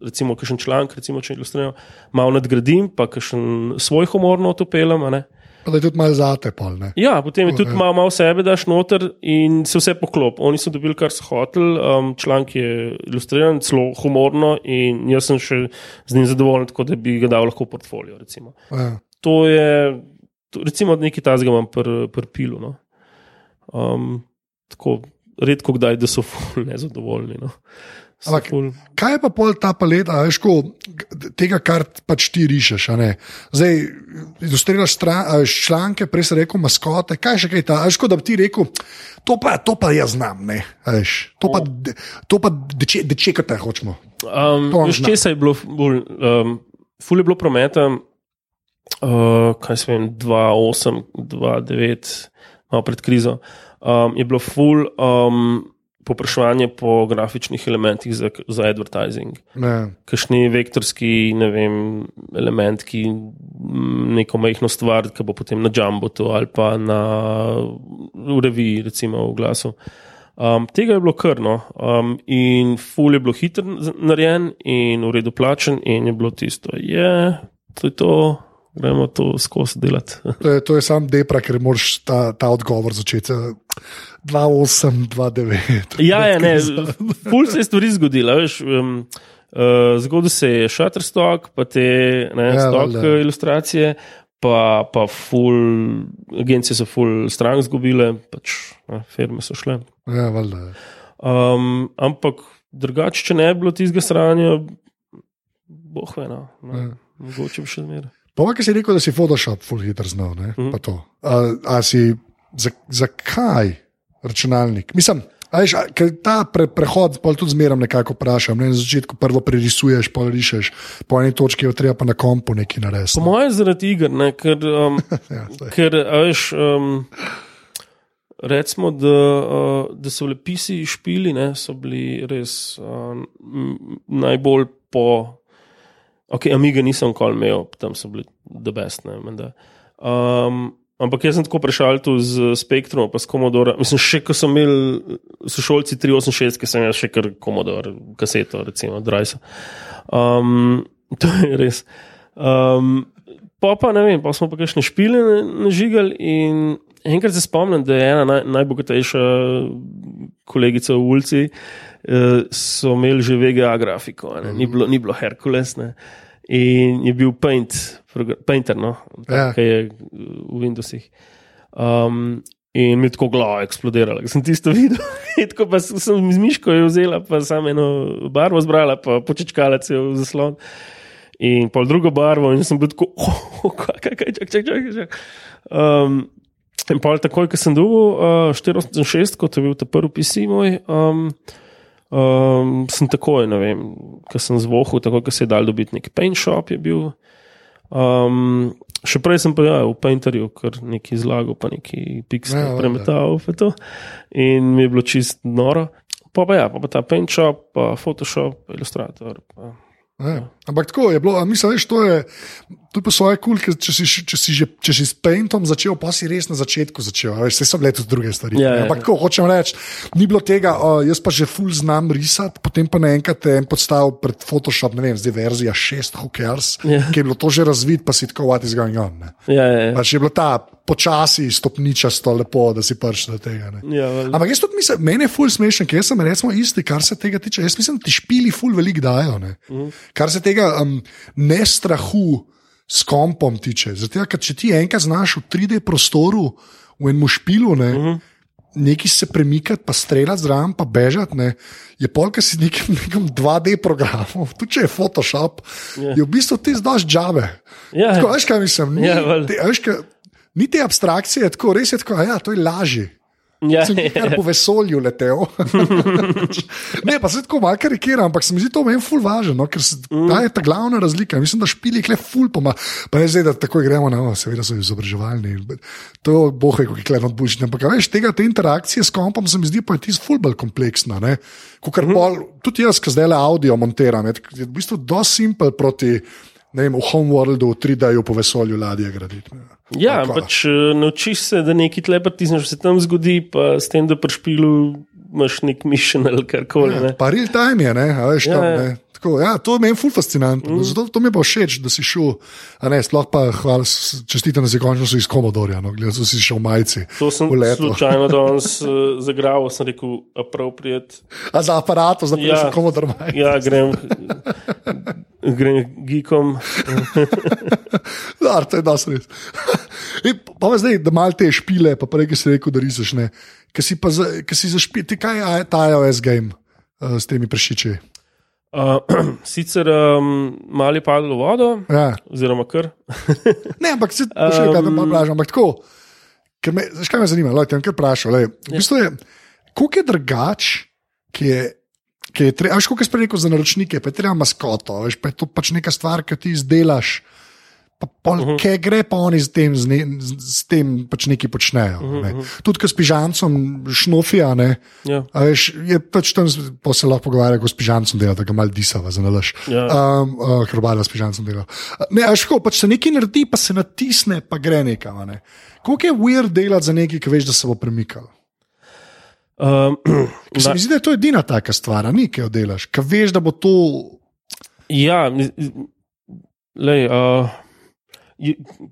recimo, kakšen članek, recimo, če ilustriram, malo nadgradim, pa kakšen svoj humor notopelem. a ne. Pa da je tudi malo zate, pol, ne. Ja, potem je tudi Ja. malo, malo sebe daš noter in se vse poklop. Oni so dobili, kar so hoteli, um, članek je ilustriran, celo humorno in jaz sem še z njim zadovoljen, tako da bi ga dal lahko v portfolio. Recimo. Ja. To je, to, recimo, nekaj tazga imam pri pr pilu. No. Um, tako redko kdaj, da so ful nezadovoljni. No. Ampak- ful- Kaj je pa pol ta paleta, veš, ko, tega, kar pač ti rišeš? Zdaj, ilustriraš veš, članke, prej si rekel maskote, kaj še kaj ta, veš, kot da bi ti rekel, to pa, to pa jaz znam, ne, veš, to pa, to pa deče, dečekate hočemo. Um, veš, zna. česa je bilo, bolj, um, ful je bilo prometa, uh, kaj se vem, 2-8, 2-9, malo pred krizo. Um, je bilo ful um, popraševanje po grafičnih elementih za, za advertising. Ne. Kakšni vektorski vem, element, ki mm, neko majhno stvar, ki bo potem na Jumbotu ali pa na, v reviji, recimo v glasu. Um, tega je bilo krno um, in ful je bilo hitro narejen in v redu plačen, in je bilo tisto, je, yeah, to je to, gremo to skozi delati. To je, to je sam depra, ker moraš ta, ta odgovor začeti. 2-8, 2-9. Ja, ja ne, ful se je stvari zgodila. Veš, um, uh, zgodil se je Shutterstock, pa te ne, Ja, ja, stok valjda. uh, ilustracije, pa, pa ful, agencije so ful strank zgubile, pač ne, firme so šle. Ja, valjda. Um, ampak drugače, če ne bi bilo tistega stranja, boh ve, no, no, Ja. mogoče bi še zmeraj. Pa, kaj si rekel, da si Photoshop full hitter znal, ne? Pa to. A, a si, za, zakaj računalnik? Mislim, veš, ta pre, prehod, pa tudi zmeram nekako vprašam. Ne, na začetku prvo prerisuješ, pa rišeš, po eni točki je treba pa na kompu nekaj narediti. Po mojem, zaradi iger, ne, ker. Um, Ja, saj. Ker, veš, um, recimo, da, uh, da so bili pisi špili, ne, so bili res um, najbolj po. Ok, Amiga nisem kol imel, tam so bili the best. Ne, menda. um, ampak jaz sem tako prešal tu z Spektrum, pa s Commodore. Mislim, še ko so imeli sošolci 386, ki sem jaz še kar Commodore, kaseto, recimo, Drajsa. Um, to je res. Um, Pa, pa ne vem, pa smo pa kakšne špile na- nažigali. In enkrat se spomnim, da je ena naj, najbogatejša kolegica v Ulci, eh, so imeli že VGA grafiko, a ne, ni bilo, ni bilo Herkules. Ne. In je bil Paint, Painter, no, Ja. ki je v Windowsih. Um, In mi je tako glava eksplodirala, ker sem tisto videl. Tako pa sem z miško jo vzela, pa samo eno barvo zbrala, pa počečkalec je v zaslon in pol drugo barvo, in sem bil tako, oh, kaj, kaj, čak, čak, čak, čak. Um, in pol takoj, ko sem dobil uh, 486, kot je bil ta prvi PC moj, um, um, sem takoj, ne vem, ko sem zvohal, tako da se je dal dobiti nek paint shop. Um, še prej sem pa ja, v Painterju kar nekaj izlagal, pa nekaj Ja, pixel valjda. premetal. pa to. In mi je bilo čist noro. Pa pa ja, pa, pa ta Paint shop, pa Photoshop, Illustrator. Pa. Ja. Ampak tako je bilo, mislim, veš, to je, je po svoje kul, cool, če, si, če, si že- če si s Paintom začel, pa si res na začetku začel. Veš, vse so bile tudi druge stvari. Ja, ne. ja, Ampak ja. tako hočem reči, ni bilo tega, o, jaz pa že ful znam risati, potem pa naenkrat en podstavil pred Photoshop, ne vem, zdaj verzija 6, Hookers, Ja. ki je bilo to že razvid, pa si tako, what is going on. Ne. Ja, ja, ja. Pač je bilo ta počasi stopničasto lepo, da si prišel do tega. Ne. ja valjda. Ampak jaz tudi mislim, meni je ful smešen, ker jaz sem recimo isti, kar se tega tiče. Jaz mislim, da ti špili ful velik dajo. Ne? Kar se tega um, ne strahu s kompom tiče. Zato, ker če ti enkrat znaš v 3D prostoru, v enem špilu, ne, uh -huh. nekaj se premikati, pa streljati zraven, pa bežati, ne, je polk si nekem, nekem 2D programu, tudi če je Photoshop, Ja. je v bistvu ti zdaš džave. Ja, Tako, veš, kaj mislim? Ni, Ja, valjda. te, veš, kaj, ni te abstrakcije, tako, res je tako, ja, to je lažje. Ja, Sem kar po vesolju letel. ne, pa se tako malo karikiram, ampak se mi zdi to meni ful važno, no, ker se, Mm. ta je ta glavna razlika. Mislim, da špili kle ful poma. Pa ne zdaj, da tako gremo na, no, seveda so izobraževalni. To bohe, kako je kle odbučni. Ampak veš, tega te interakcije s kompom se mi zdi pa je tisto ful bolj kompleksna. Ne? Kukar Mhm. pol, tudi jaz, ki zdaj le audio montiram, je, je v bistvu dosti simpel proti. Ne vem, v homeworldu, v 3D-ju po vesolju ladje graditi. ne. Ja, pa- pač eh, naučiš se, da nekaj tle pritisneš, se tam zgodi, pa s tem, da pri špilu imaš nek mission ali karkoli. Ja, pa real time je, ne, a veš, Ja, tam, ja. ne. Tako, ja, to je meni ful fascinantno. Mm. Zato to mi je pa všeč, da si šel, a ne, sploh pa hvala, čestitam, da si končno iz Komodorja, no, gledaj, da si šel v majici. To sem slučajno danes uh, zagral, sem rekel, appropriate. A za aparatom, za Ja. ja. Komodor majici. Ja, grem, grem geekom. Ja, to je dosti res. In Pa me zdaj, da malo te špile, pa prej, ki si rekel, da riseš, ne. Ker si pa za, ker si zašpil, ti kaj je ta iOS game uh, s temi prešiči? Uh, sicer um, malo je padlo vodo, Ja. oziroma kar. Ne, ampak se še kaj tam vprašam, ampak tako. Me, znaš, kaj me zanima? Lej, te bom kar vprašal. Lej, v bistvu je, koliko je drugač, ki je. Ki je treba, kot je rekel za naročnike, pa je treba maskoto, veš, pa je to pač neka stvar, ki ti izdelaš. Pa pol, uh -huh. Kaj gre pa oni z tem, z, ne, z, tem pač nekaj počnejo. Uh -huh. ne. Tudi, ko s pižancem šnofija, ne, Ja. a veš, je pač tam, pa se lahko pogovarja, ko s pižancem dela, da ga mal disava, za nalaž. Ja. Um, uh, ker obala s pižancem dela. Ne, a veš, ko pač se nekaj naredi, pa se natisne, pa gre nekam. Ne. Koliko je weird delati za nekaj, ki veš, da se bo premikal? Um, Ker se mi zdi, da je to edina taka stvar, ni, ki jo delaš, ki veš, da bo to. Ja, lej, uh,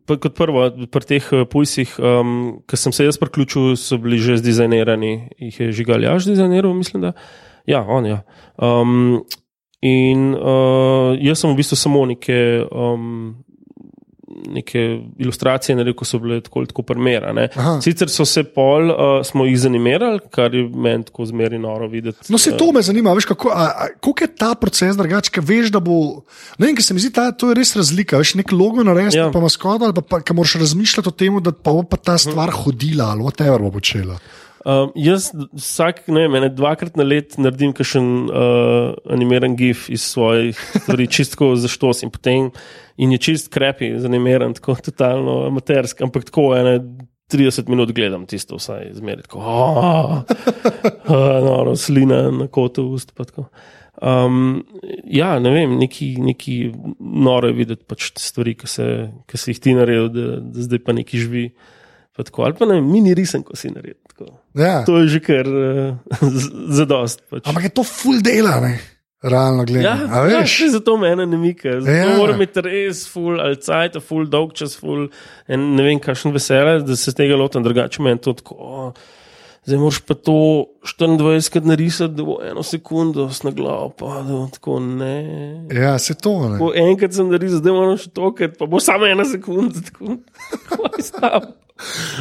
kot prvo, pri teh uh, pujsih, um, ki sem se jaz priključil, so bili že zdizajnirani, jih je žigaljaš dizajniral, mislim, da. Ja, on je. Ja. Um, in uh, jaz sem v bistvu samo neke. Um, Neke ilustracije, naredil, ko so bile tako, tako primerane. Aha. Sicer so se pol, uh, smo jih zanimirali, kar je meni tako zmeraj noro videti. No, se to me zanima, veš, kako, a, a, koliko je ta proces drugačen, ker veš, da bo. Ne vem, ker se mi zdi, da to je res razlika. Veš, nek logo narediti, Ja. pa maskot, ali pa, pa ki moraš razmišljati o tem, da pa bo pa ta stvar hodila ali whatever bo počela. Um, jaz vsak, ne vem, dvakrat na let naredim kakšen uh, animiran gif iz svojih stvari, čistko za štos in potem in je čist krepi, zanimiran, tako totalno amaterski, ampak tako ene 30 minut gledam tisto, vsaj zmeraj tako. Oh, uh, no, slina na kotu ust. pa tako. Um, ja, ne vem, neki, neki noro je videti pač stvari, ki, se, ki si jih ti naredil, da, da zdaj pa neki živi. Pa tako, ali pa ne, mini risen, ko si naredil. tako. Ja. To je že kar uh, zadost. Pač. Ampak je to full dela, ne? realno Ja, gledano. A ja, še zato mene ne mika. Zato Ja. ja. mora biti res full, ali cajt, full dolg čas, full. In ne vem, kakšen vesele, da se tega lotim, drugače meni to tako. o, Zdaj moraš pa to 24 krat narisati, da bo eno sekundo na glavo padlo. Tako ne. Ja, se to ne. Ko enkrat sem narisal, zdaj moram še tokrat, pa bo samo ena sekunda. Tako?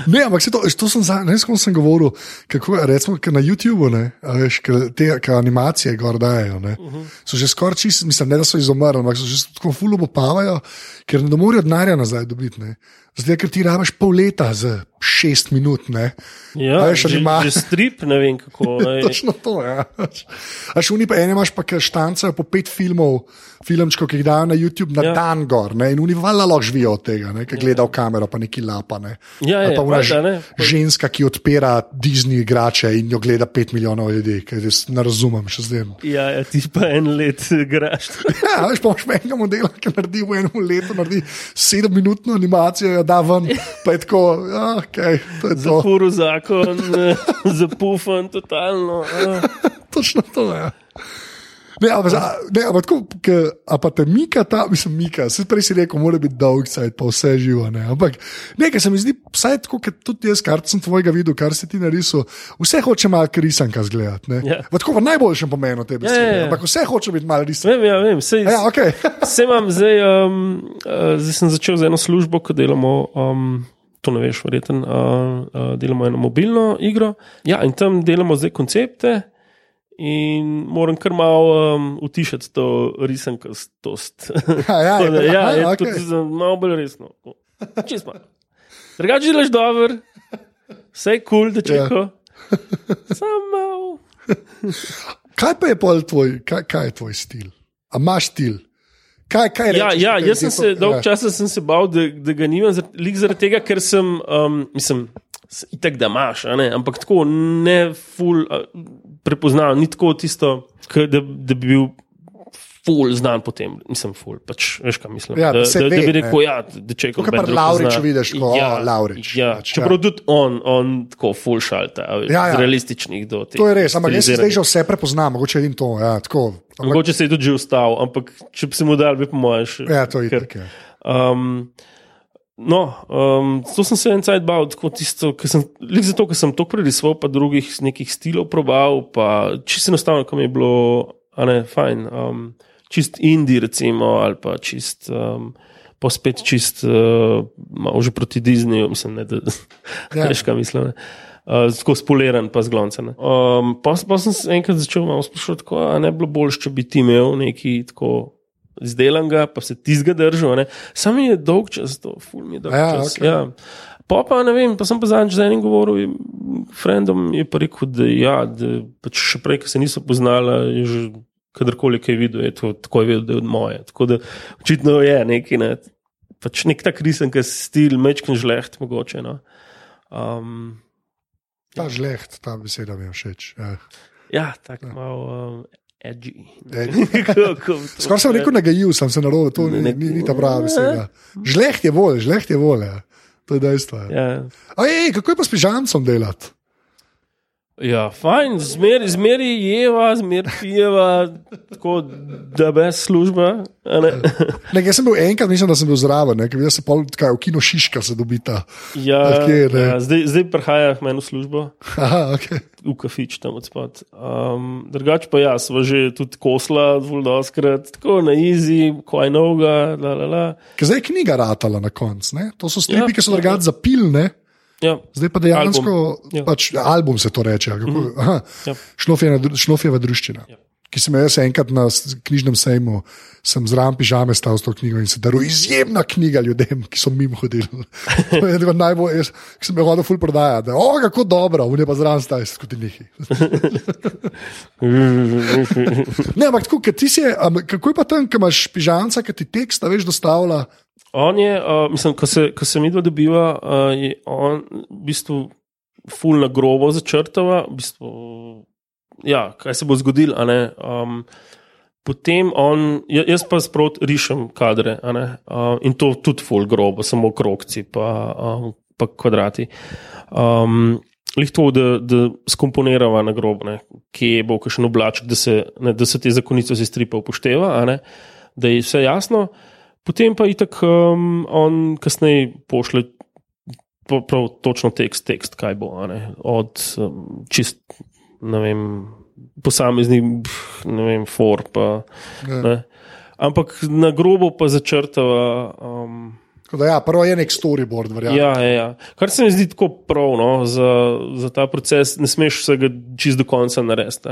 Ne, ampak to, to sem, za- ne vem, s kom sem govoril, kako recimo na YouTubu, ne, veš, te animacije gor dajo, ne, so že skoraj čisto, mislim, ne da so izumrli, ampak so že tako fulo popavajo, ker ne morejo denarja nazaj dobiti, ne. Zdaj, ker ti rabiš pol leta za šest minut, ne. Ja, veš, že, anima- že strip, ne vem kako. ej. Točno to, ja. A še oni pa ene imaš pa, ki štancajo po pet filmov, filmčkov, ki jih dajo na YouTube na Ja. ja. dan gor, ne, in oni valjda lahko živijo od tega, ki gleda v kamero, pa neki lapa, ne. Ja, Ali ja, pa ona valjda, ne. ženska, ki odpira Disney igrače in jo gleda pet milijonov ljudi, ker jaz ne razumem še zdaj. Ja, ja, ti pa en let graš. Ja, veš, pa imaš enega modela, ki naredi v enem letu, naredi sedemminutno animacijo, jo da ven, pa je tako, ja, okay, to je to. Zapuru zakon, zapufan, totalno. ah. Točno to je. Ja. Ne, ampak, za- ne, ampak tako, ke, a pa te mika ta, mislim, mika, se prej si rekel, mora biti dolg sajt, pa vse živo. Ne. Ampak nekaj se mi zdi, vsaj tako, kot tudi jaz, kar sem tvojega videl, kar si ti narisal, vse hoče malo risanka zgledati. Ne. Ja. Tako v najboljšem pomenu te besede. ja, ja. Ampak vse hoče biti malo risanka. Vem, ja, vem. Sej, Ja, okay. Se imam zdaj, um, uh, zdaj sem začel z eno službo, ko delamo. Um, To ne veš, verjeten. Uh, uh, delamo eno mobilno igro. Ja, in tam delamo zdaj koncepte, in moram kar malo um, utišati to risankost. Ja, ja, da, ja, aha, je okej. tudi za malo bolj resno. Čist malo. Drugače delaš dobro, vse je kul, cool, da Ja. čeko. Sam malo. Kaj pa je pol tvoj, kaj, kaj je tvoj stil? A imaš stil? Kaj, kaj Ja, rečeš, ja, jaz sem se ja. časa sem se bal, da, da ga nimam, lik zaradi tega, ker sem, um, mislim, itak da imaš, ampak tako ne ful a, prepoznal, ni tako tisto, da, da bi bil ful znan potem, nisem ful, pač veš, kaj mislim. Ja, da, da, ve, da bi ne. rekel, ja, da če Tako kot pri Lavriču vidiš, ko, o, Lavrič, Ja, pač, čeprav ja. tudi on, on tako ful šalta, Ja, ja. realističnih do teh. To je res, ampak jaz se zdaj že vse prepoznam, mogoče edin to. Ja, tako, ampak, Mogoče se je tudi že ustal, ampak če bi se mu dal, bi po mojem še. ja, to je ker- tako. Ja. Um, no, um, to sem se en cajt bal, tako tisto, ker sem, lik zato, ker sem to prerisoval, pa drugih nekih stilov probal, pa čisto enostavno, ko mi je bilo, a ne, fajn, um, čist indie, recimo, ali pa čist. Um, Pa spet čist, uh, malo že proti Disneyju, mislim, ne, da Ja. veš, kaj mislim. ne. Uh, tako spoliran, pa zglončen. Um, pa, pa sem se enkrat začel malo sprašovati, tako, a ne bi bilo bolje, če bi ti imel neki tako izdelanega, pa se ti držal. ne. Sam je dolg čas, to ful mi je dolg Ja, čas. okej. Ja. Pa, pa ne vem, pa sem pa zadnjič z enim govoril, frendom je pa rekel, da, ja, da pač še prej, ko se niso poznala, je že kadarkoli kaj videl, je to tako je vedel, da je od moje. Tako da očitno je neki, ne, pač nek tak risen, ki stil, mečken žleht, mogoče. No. Um, Ta žleht, ta beseda mi je všeč. Ja. ja, tako malo um, edgy. Skoraj sem rekel, nagajil sem se na robu, to ni, Ne- ni, ni ta prava beseda. Žleht je bolj, žleht je bolj. Ja. To je dejstvo. Ja. Ja. A, ej, kako je pa s pižamcem delati? Ja, fajn, zmeri zmer jeva, zmeri pijeva, tako da brez služba. a ne. Ne, jaz sem bil enkrat, mislim, da sem bil zraven, ker se pol, kaj, v kino Šiška se dobita. Ja, Okej, ne. ja, zdaj, zdaj prihaja k meni v službo, Aha, okay. v kafič tam odspad. Um, drugač pa jaz, sva že tudi kosla, zelo doskrat, tako na izi, kaj novega, la la la. Ker zdaj je knjiga ratala na koncu. To so stripi, Ja, ki so drugače zapilne. Ja, Zdaj pa dejansko, Album, ja. pač, album se to reče. Kako, aha, Ja. Šlofjeva dru- Šlofjeva druščina. Ja. Ki sem jaz enkrat na s- knjižnem sejmu, sem zraven pižame stal s to knjigo in se daril izjemna knjiga ljudem, ki so mimo hodili. to je ena najbolj, jaz, ki sem jo hodil ful prodajati. O, kako dobro, v ne pa zraven staj, skoti njih. Ne, ampak tako, ker ti si, kako je pa tam, ko imaš pižamca, ki ti tekst, a veš, dostavlja. On je, uh, mislim, ko se, ko se mi dva dobiva, uh, je on v bistvu ful na grobo začrtava, v bistvu, ja, kaj se bo zgodilo. Um, potem on, ja- jaz pa sprot rišem kadre uh, in to tudi ful grobo, samo krokci pa, um, pa kvadrati. Um, Lih to, da, da skomponirava na grob, ne, kje bo kakšen oblaček, da se, ne, da se te zakonice stripa upošteva, ne, da je vse jasno. Potem pa itak um, on kasneje pošle po- prav točno tekst, tekst kaj bo, ne, od um, čist, ne vem, posameznih, ne vem, for. Pa, Ja. ne. Ampak na grobo pa začrtava. Um, Tako Da, ja, prvo je nek storyboard, verjamem. Ja, ja, ja. Kar se mi zdi tako prav no, za, za ta proces, ne smeš vsega čist do konca narediti.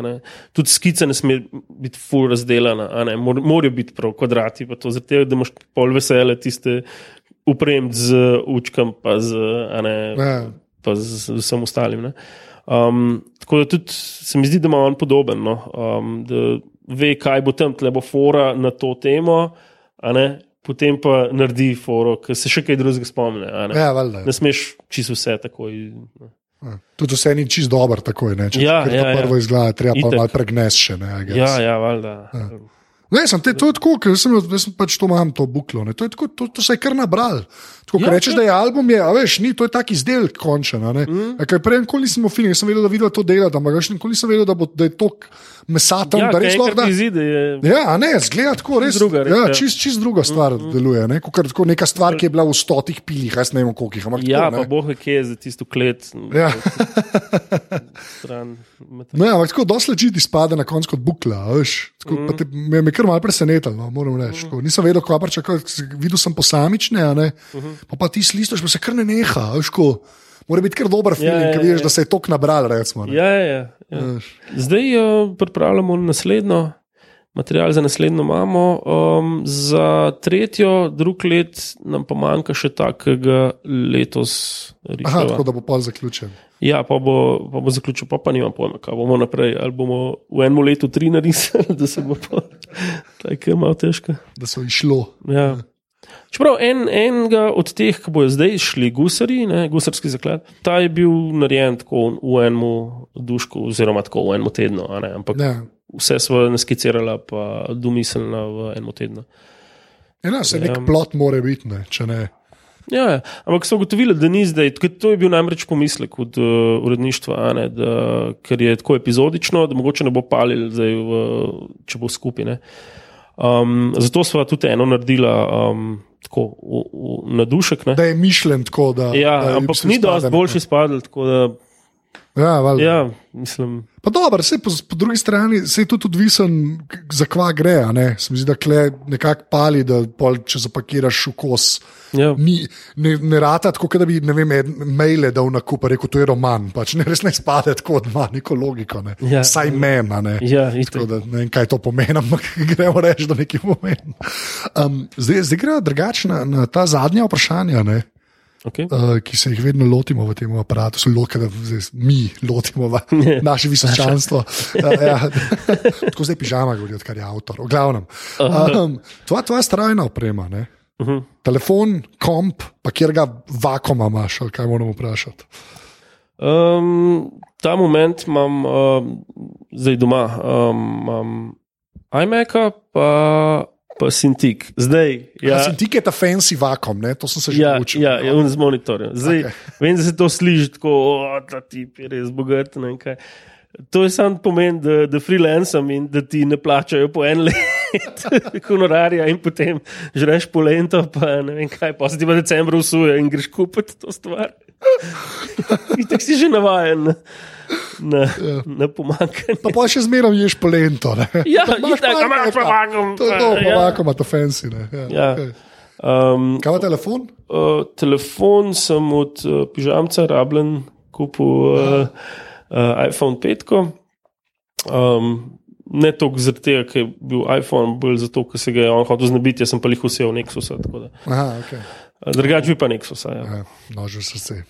Tudi skica ne sme biti full razdeljena, a ne. Mor, morajo biti prav kvadrati, pa to zato, da imaš pol vesele tiste upremiti z učkam, pa z, ne, Ja. pa z, vsem ostalim. Ne. Um, tako da tudi se mi zdi, da ima on podoben, no, um, da ve, kaj bo tam, tle bo fora na to temo. Potem pa naredi foro, ker se še kaj drugega spomne. Ne, Ja, valjda. ne smeš čisto vse takoj. ne. Ja. Tudi vse ni čist dober, tako je. Če Ja, ker ja, ja. prvo izgleda, treba pa Itak. malo pregnesti še. Ne. Ja, ja, valjda. Ne, sem te, to je tako, ker sem, sem pač to imam, to buklo. Ne. To, tako, to, to se je kar nabral. Tako, ja, Ja, rečeš, ja. da je album, je, a veš, ni, to je tak izdelek končen. Mm. Prej nikoli nisem feeling, sem vedel, da vidva to delati, ampak veš, nikoli nisem vedel, da, bo, da je to mesa tam, Ja, da res lahko. Da, izide, je. Ja, ne, zgleda tako, res. druga reč, ja, ja. čist, čist druga stvar mm deluje. Ne? Kakor, tako neka stvar, ki je bila v stotih pilih, jaz ne vem koliko jih. Ja, tako, pa boh ve, kje je za tisto klet. Ja. Stran, Ne, ampak tako dosti leži izpade na koncu kot bukla. Veš, tako, Mhm. mm. te, me, je kar malo presenetilo, no, moram reči. Mm. Nisem vedel, kaj pa če videl sem posamične, ne. Mhm. Mm -hmm. pa, pa ti slišiš, pa se kar ne neha. Veš, ko, mora biti kar dober film, Ja, ja, ja, ker vidiš, ja. da se je tok nabral. Recimo, ne. Ja, ja, ja. ja. Zdaj uh, pripravljamo naslednjo. Material za naslednjo imamo, um, za tretjo, drug let nam pa manjka še takega letos. Aha, tako da bo pol zaključen. Ja, pa bo, pa bo zaključil, pa, pa nimam pojma, kaj bomo naprej. Ali bomo v enem letu tri narisali, da se bo pa tako malo težko. Da so išlo. Ja. Čeprav en, enega od teh, ki bojo zdaj šli, gusari, ne, gusarski zaklad, ta je bil narejen tako v enem dušku, oziroma tako v enem tednu. ne, Ampak Ja. vse smo naskicirali, pa domiselno v enem tednu. Ena, se nek Ja. plot mora biti, ne, če ne. Ja, ja. ampak so ugotovili, da ni zdaj. To je bil namreč pomislek od uh, uredništva, ne, da, ker je tako epizodično, da mogoče ne bo palil, zdaj, v, če bo skupaj. Um, zato smo tudi eno naredili um, tako v, v, na dušek. Ne. Da je mišljen tako, da. Ja, da ampak ni dosti boljši spadal. tako Da, Ja, valjda. ja, mislim. Pa dobro, se po, po drugi strani se je tudi odvisen, za kva gre. Se mi zdi, da kle nekako pali, da pol, če zapakiraš v kos. Ja. Ni, ne, ne rata tako, da bi vem, maile dal na kup, rekel, to je roman. Pač ne res ne spade tako, da ima neko logiko. Ne? Ja. Saj meni, a ne. Ja, Tako da ne vem, kaj to pomeni, ampak gremo reči, da nekaj pomeni. Um, zdaj zdaj gremo drugače na, na ta zadnja vprašanja. Ne? Okay. uh, ki se jih vedno lotimo v tem aparatu, so loke, da zdaj mi lotimo v naše visočanstvo. Uh, ja. Tako zdaj pižama govori, odkar je avtor. V glavnem. Um, tvoja, tvoja strojna oprema, ne? Uh -huh. telefon, komp, pa kjer ga vakoma imaš, kaj moramo vprašati. Um, ta moment imam uh, zdaj doma, um, imam iMac-a, pa, pa Cintiq. Zdaj, Ja. Sem ti, ki je ta fancy vakom, ne? to sem se že ja, naučil. ja, ja on z monitorjem. Zdaj, okay. Vem, da se to sliši tako, o, ta tip je res bogat. ne kaj. To je samo pomen, da, da freelancem in da ti ne plačajo po en let honorarja, in potem žreš polento, pa ne vem kaj, pa se ti pa decembra usuje in greš kupiti to stvar. Tako si že navaden na, Ja. na pomankanje. Pa pa še zmeraj ješ polento. Ne? Ja, imaš pa imaš pa vakuum, To je to, pa ja. vakum, ima to fancy. Ne? Ja, Ja. okay. Um, Kaj pa telefon? uh, telefon sem od uh, pižamca rabljen, kupil uh, uh, iPhone 5. Um, ne toliko zaradi tega, ker je bil iPhone, bolj zato, ker se ga je on hotel znebiti, jaz sem pa jih vsel Nexusa. tako da. Aha, okay. Drugače bi pa Nexusa. Ja, ja, Nože srce.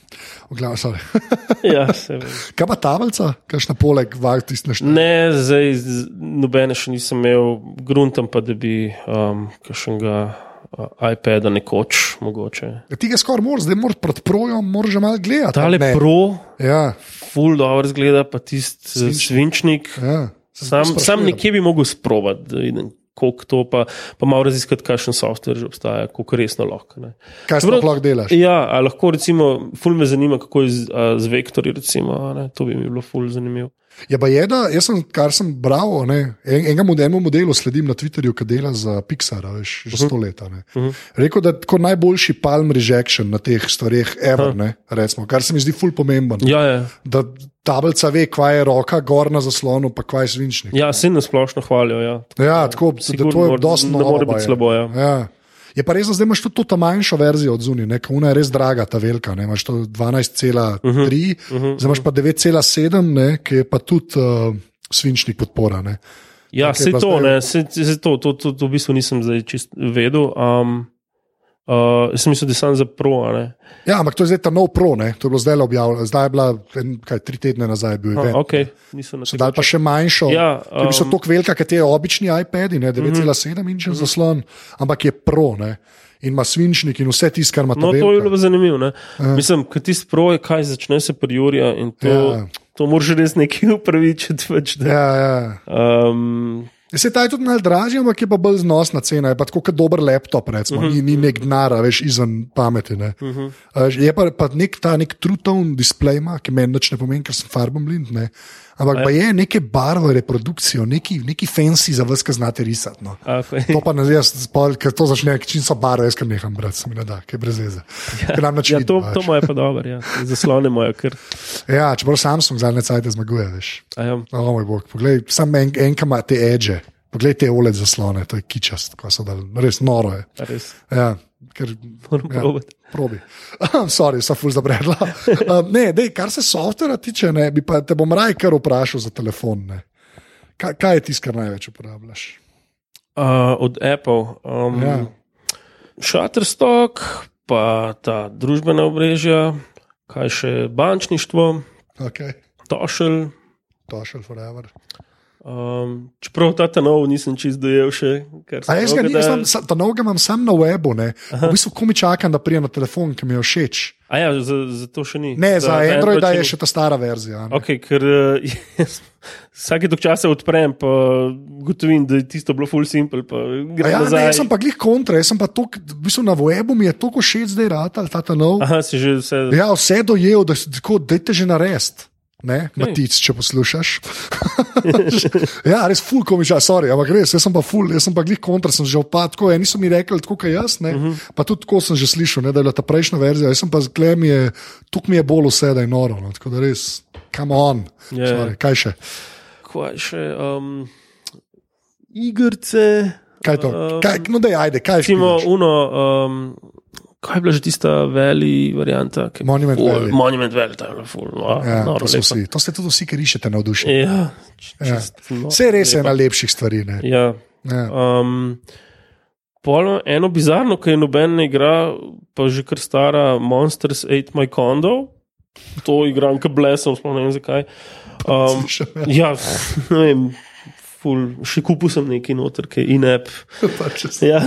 V glavnem, sorry. ja. Kaj pa tablica, kakšna poleg, vaj tisti naštej? Ne, zdaj nobene še nisem imel, gruntam pa, da bi um, kakšnega uh, iPada nekoč mogoče. Ti ga skoraj moraš, zdaj moraš pred projem, moraš že malo gledati. Tale ali ne? pro, Ja, full dobro zgleda, pa tisti Svinčnik. ja. Sam, sam nekje bi mogel sprobati, da vidim, koliko to, pa, pa malo raziskati, kakšen software že obstaja, kako resno lahko. Ne. Kaj sploh lahko delaš? Ja, lahko recimo, ful me zanima, kako je z, a, z vektorji, recimo, ne, to bi mi bilo ful zanimivo. Ja, pa je, da jaz sem, kar sem bral, ne, en, enega mod- enemu modelu sledim na Twitterju, ki dela za Pixar, veš, že sto let. a ne. Rekel, da je tako najboljši palm rejection na teh stvareh, ever, ne, recimo, kar se mi zdi ful pomemben. Ja, ja, Da tablica ve, kva je roka, gor na zaslonu, pa kva je svinčnik. ja se na splošno hvalijo. Ja. Ja, tako da Sigurno to je dosti ne novo. more biti slabo, ja. Ja. Je pa res, da zdaj imaš tudi to manjšo verzijo od zunaj, ne, una je res draga, ta velika, ne, imaš to 12,3, uh -huh, uh -huh, zdaj imaš pa 9,7, ne, ki je pa tudi uh, svinčnik podpora. Ne. Ja, se to, zdaj- ne, se, se to, to, to, to v bistvu nisem zdaj čist vedel. Um, uh, jaz sem mislil, da sem za pro, ne. Ja, ampak to je zdaj ta nov pro, ne, to je bilo zdaj objavljeno, zdaj je bila, en, kaj, tri tedne nazaj je bil event. okay, na So dali pa še manjšo, Ja, je um, tako velika, kot te obični iPadi, ne, 9,7 inčev Mhm. zaslon, ampak je pro ne, in ima svinčnik in vse tisto, kar ima ta No, to je bilo zanimivo. Ne? Mislim, kad ti sproje, kaj začne se pri Juriju in to, Ja. ja. to moraš res nekaj upravičiti. Pač, da, Ja, ja. um, Se ta je tudi malo dražji, ampak je pa bolj znosna cena. Je pa tako kot dober laptop, recimo. uh -huh. ni, ni nek denar, veš, izven pameti. Uh -huh. Je pa, pa nek ta nek true tone display, ima, ki meni nič ne pomeni, ker sem farbom blind. Ne. Ampak pa je neke barve, reprodukcijo, neki, neki fancy za vas, ki znate risati. No. To pa ne jaz, ker to začne, čim so barve, jaz kar neham brati, se mi ne da, je brez veze. Ker nam nič ja, to, to moje pa dobro, ja. zaslone moje. Ker, Ja, čeprav Samsung zadnje cajte zmaguje, veš. a ja. O moj bog, poglej, sam en, enka ima te edge, poglej te OLED zaslone, to je kičast, ko so dal, res noro je. res, Ja, ker, moram ja, probati. probi. Sorry, sem ful zabredla. Um, ne, dej, kar se softvera tiče, ne, bi pa te bom raj kar vprašal za telefon. Ne. Kaj, kaj je tisto, kar največ uporabljaš? Uh, od Apple. Um, Ja. Shutterstock, pa ta družbena obrežja, kaj še bančništvo, Okay. Tošel. Tošel forever. Um, čeprav ta ta nov nisem čist dojel še. A jaz ga nisem, ta noga imam sam na webu, ne. V bistvu komi čakam, da prije na telefon, ki mi je všeč. A ja, za, za to še ni. Ne, za Androida je ni. še ta stara verzija. ne. Okay, ker uh, jaz vsake tok časa odprem, pa gotovim, da je tisto bilo full simple. Ja, ne, nazaj. jaz sem pa glih kontra, jaz sem pa tok, v bistvu na webu mi je toliko všeč zdaj rad ali ta ta nov. Aha, si že vse. Ja, vse dojel, da si tako, dajte že narest. Ne, Matic, če poslušaš. ja, res ful komiča, sorry, ampak res, jaz sem pa ful, jaz sem pa glih kontra, sem že opad, tako, ja, niso mi rekli tako, kot jaz, ne, uh -huh. pa tudi tako sem že slišal, ne, da je bila ta prejšnja verzija, jaz sem pa zgled mi je, tukaj mi je bolj vse, da je noro, no, tako da res, come on, Ja. sorry, kaj še, Kaj še? Um, igrice. kaj to, kaj, no da ajde, kaj še. Recimo, uno, um, kaj je bila že tista veli varianta? ki- Monument Ful, Valley. Monument Valley, ta je bila ful. Wow, Ja, noro to, vsi, to ste tudi vsi, ki rišete navdušeni. Ja, Ja. čist noro Vse res je lepa. ena lepših stvari. Ne. Ja. Ja. Um, pol eno bizarno, ki je noben ne igra, pa že kar stara Monsters Ate My Condo. To igram, ki blesom, sploh ne vem zakaj. Um, ja, ne vem, ful, še kupil sem neki noter, ki je in-app. Pač, Ja,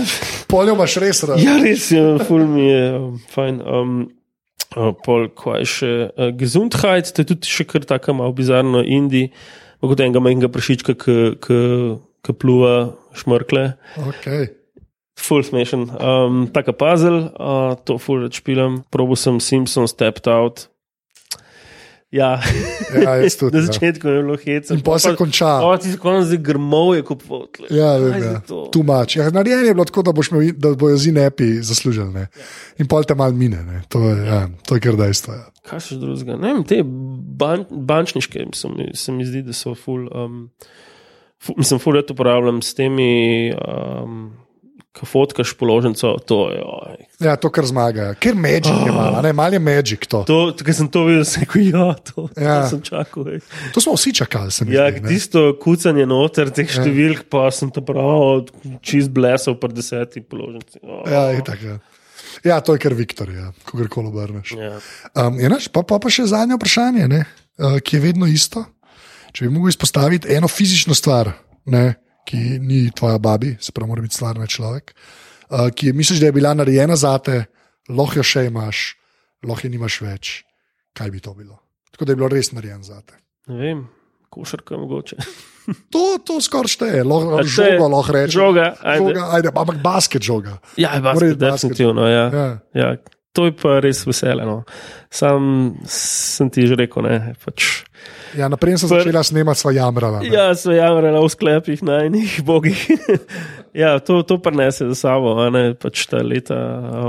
Poljo imaš res rad. ja, res je, ful mi je um, fajn. Um, uh, pol, kaj še, uh, Gesundheit, to je tudi še kar tako malo bizarno, Indi, kot enega majhnega prašička, ki pluva šmrkle. Okay. Full smešen. Um, taka puzzle, uh, to full več špilam. Probo sem Simpsons stepped out. Ja, Ja, tudi, na ja. začetku je bilo hecno. In pol se konča. O, ti si konec zdaj grmov je kupoval. Ja, vem, ja. Tu mač. Ja, Narejeno je bilo tako, da, imel, da bojo zinepi zaslužili. Ne. In pol te mal mine. Ne. To, je, ja, to je kar dejstvo. Ja. Kaj še drugega? Ne vem, te ban, bančniške se mi, se mi zdi, da so full. Um, fu, mislim, full let uporabljam s temi, um, ko fotkaš položnico, to je. Oj. ja, to kar zmaga. Ker Magic je malo, ne, mal je Magic to. To, ko sem to videl, sem rekel, ja, to, Ja. to sem čakal. ej. To smo vsi čakali, se mi Ja, ne. tisto kucanje noter teh številk, pa sem to prav čist blesal pri desetih položnicah. Oh. Ja, itak, ja. ja, to je kar Viktor, ja, ko kar obrneš. Ja. Um, je naš, pa, pa, pa še zadnje vprašanje, ne, uh, ki je vedno isto. Če bi mogel izpostaviti eno fizično stvar, ne, ki ni tvoja babi, se pravi, mora biti stvarna človek, uh, ki je, misliš, da je bila narejena za te, lahko jo še imaš, lahko je nimaš več. Kaj bi to bilo? Tako da je bilo res narejeno za te. Ne vem, košarka mogoče. To, to skoraj šteje, lahko A šteje? žogo lahko rečeš. Žoga, ajde. žoga ajde, ampak basket žoga. Ja, basket, definitivno. Ja. Ja. Ja, to je pa res vesele. No. Sam sem ti že rekel, ne. Pač, Ja, naprej sem Pr- začela snemati sva jamrala. ne. ja, so jamrali v sklepih na enih bogih. ja, to, to prenese za sabo, a ne pač ta leta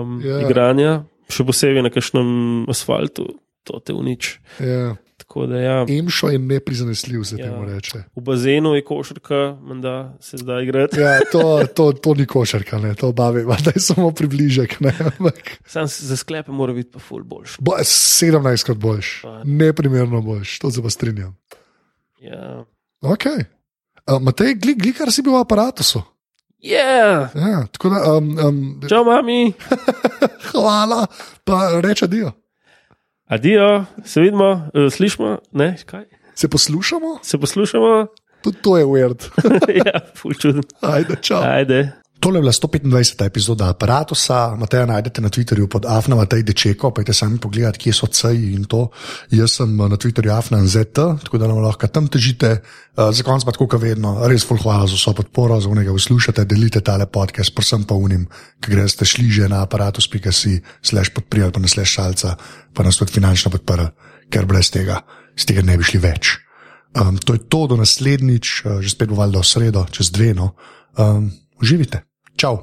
um, Ja. yeah. igranja, še posebej na kakšnem asfaltu, to te unič. Ja. Da ja. Emšo je neprizanesljiv, se Ja. temu reče. V bazenu je košarka, menda se zdaj igrati. Ja, to, to, to ni košarka, ne, to bavi, da je samo približek. Sam za sklepe mora biti pa ful boljši. bo, 17 krat boljš, neprimerno boljš, to se pa strinjam. Ja. Okay. Uh, Matej, gli, gli, kar si bil v aparatu. Yeah. Ja, tako da, um, um, Čau, mami, hvala, pa reče dio. Adijo, se vidimo, eh, slišimo, ne, kaj? Se poslušamo? Se poslušamo? Tudi to je weird. ja, ful čuden. Ajde, čau. Ajde. Tole je bila 125. epizoda aparata. Mateja najdete na Twitterju pod Afna Matej Dečeko, pojďte sami pogledat, kje so CI in to. Jaz sem eh, na Twitterju Afna ZT, tako da nam lahko tam težite. Uh, za konec pa tako, kot vedno, res ful hvala za vso podporo, za unega poslušate, delite tale podcast, prosem pa unim, ki greste šli že na aparatus.si, slash podpri ali pa na slash šalca, pa nas tudi finančno podprli, ker brez tega, z tega ne bi šli več. Um, to je to, do naslednjič, uh, že spet bo valjda v sredo, čez dve, no. Um, uživite. Čau.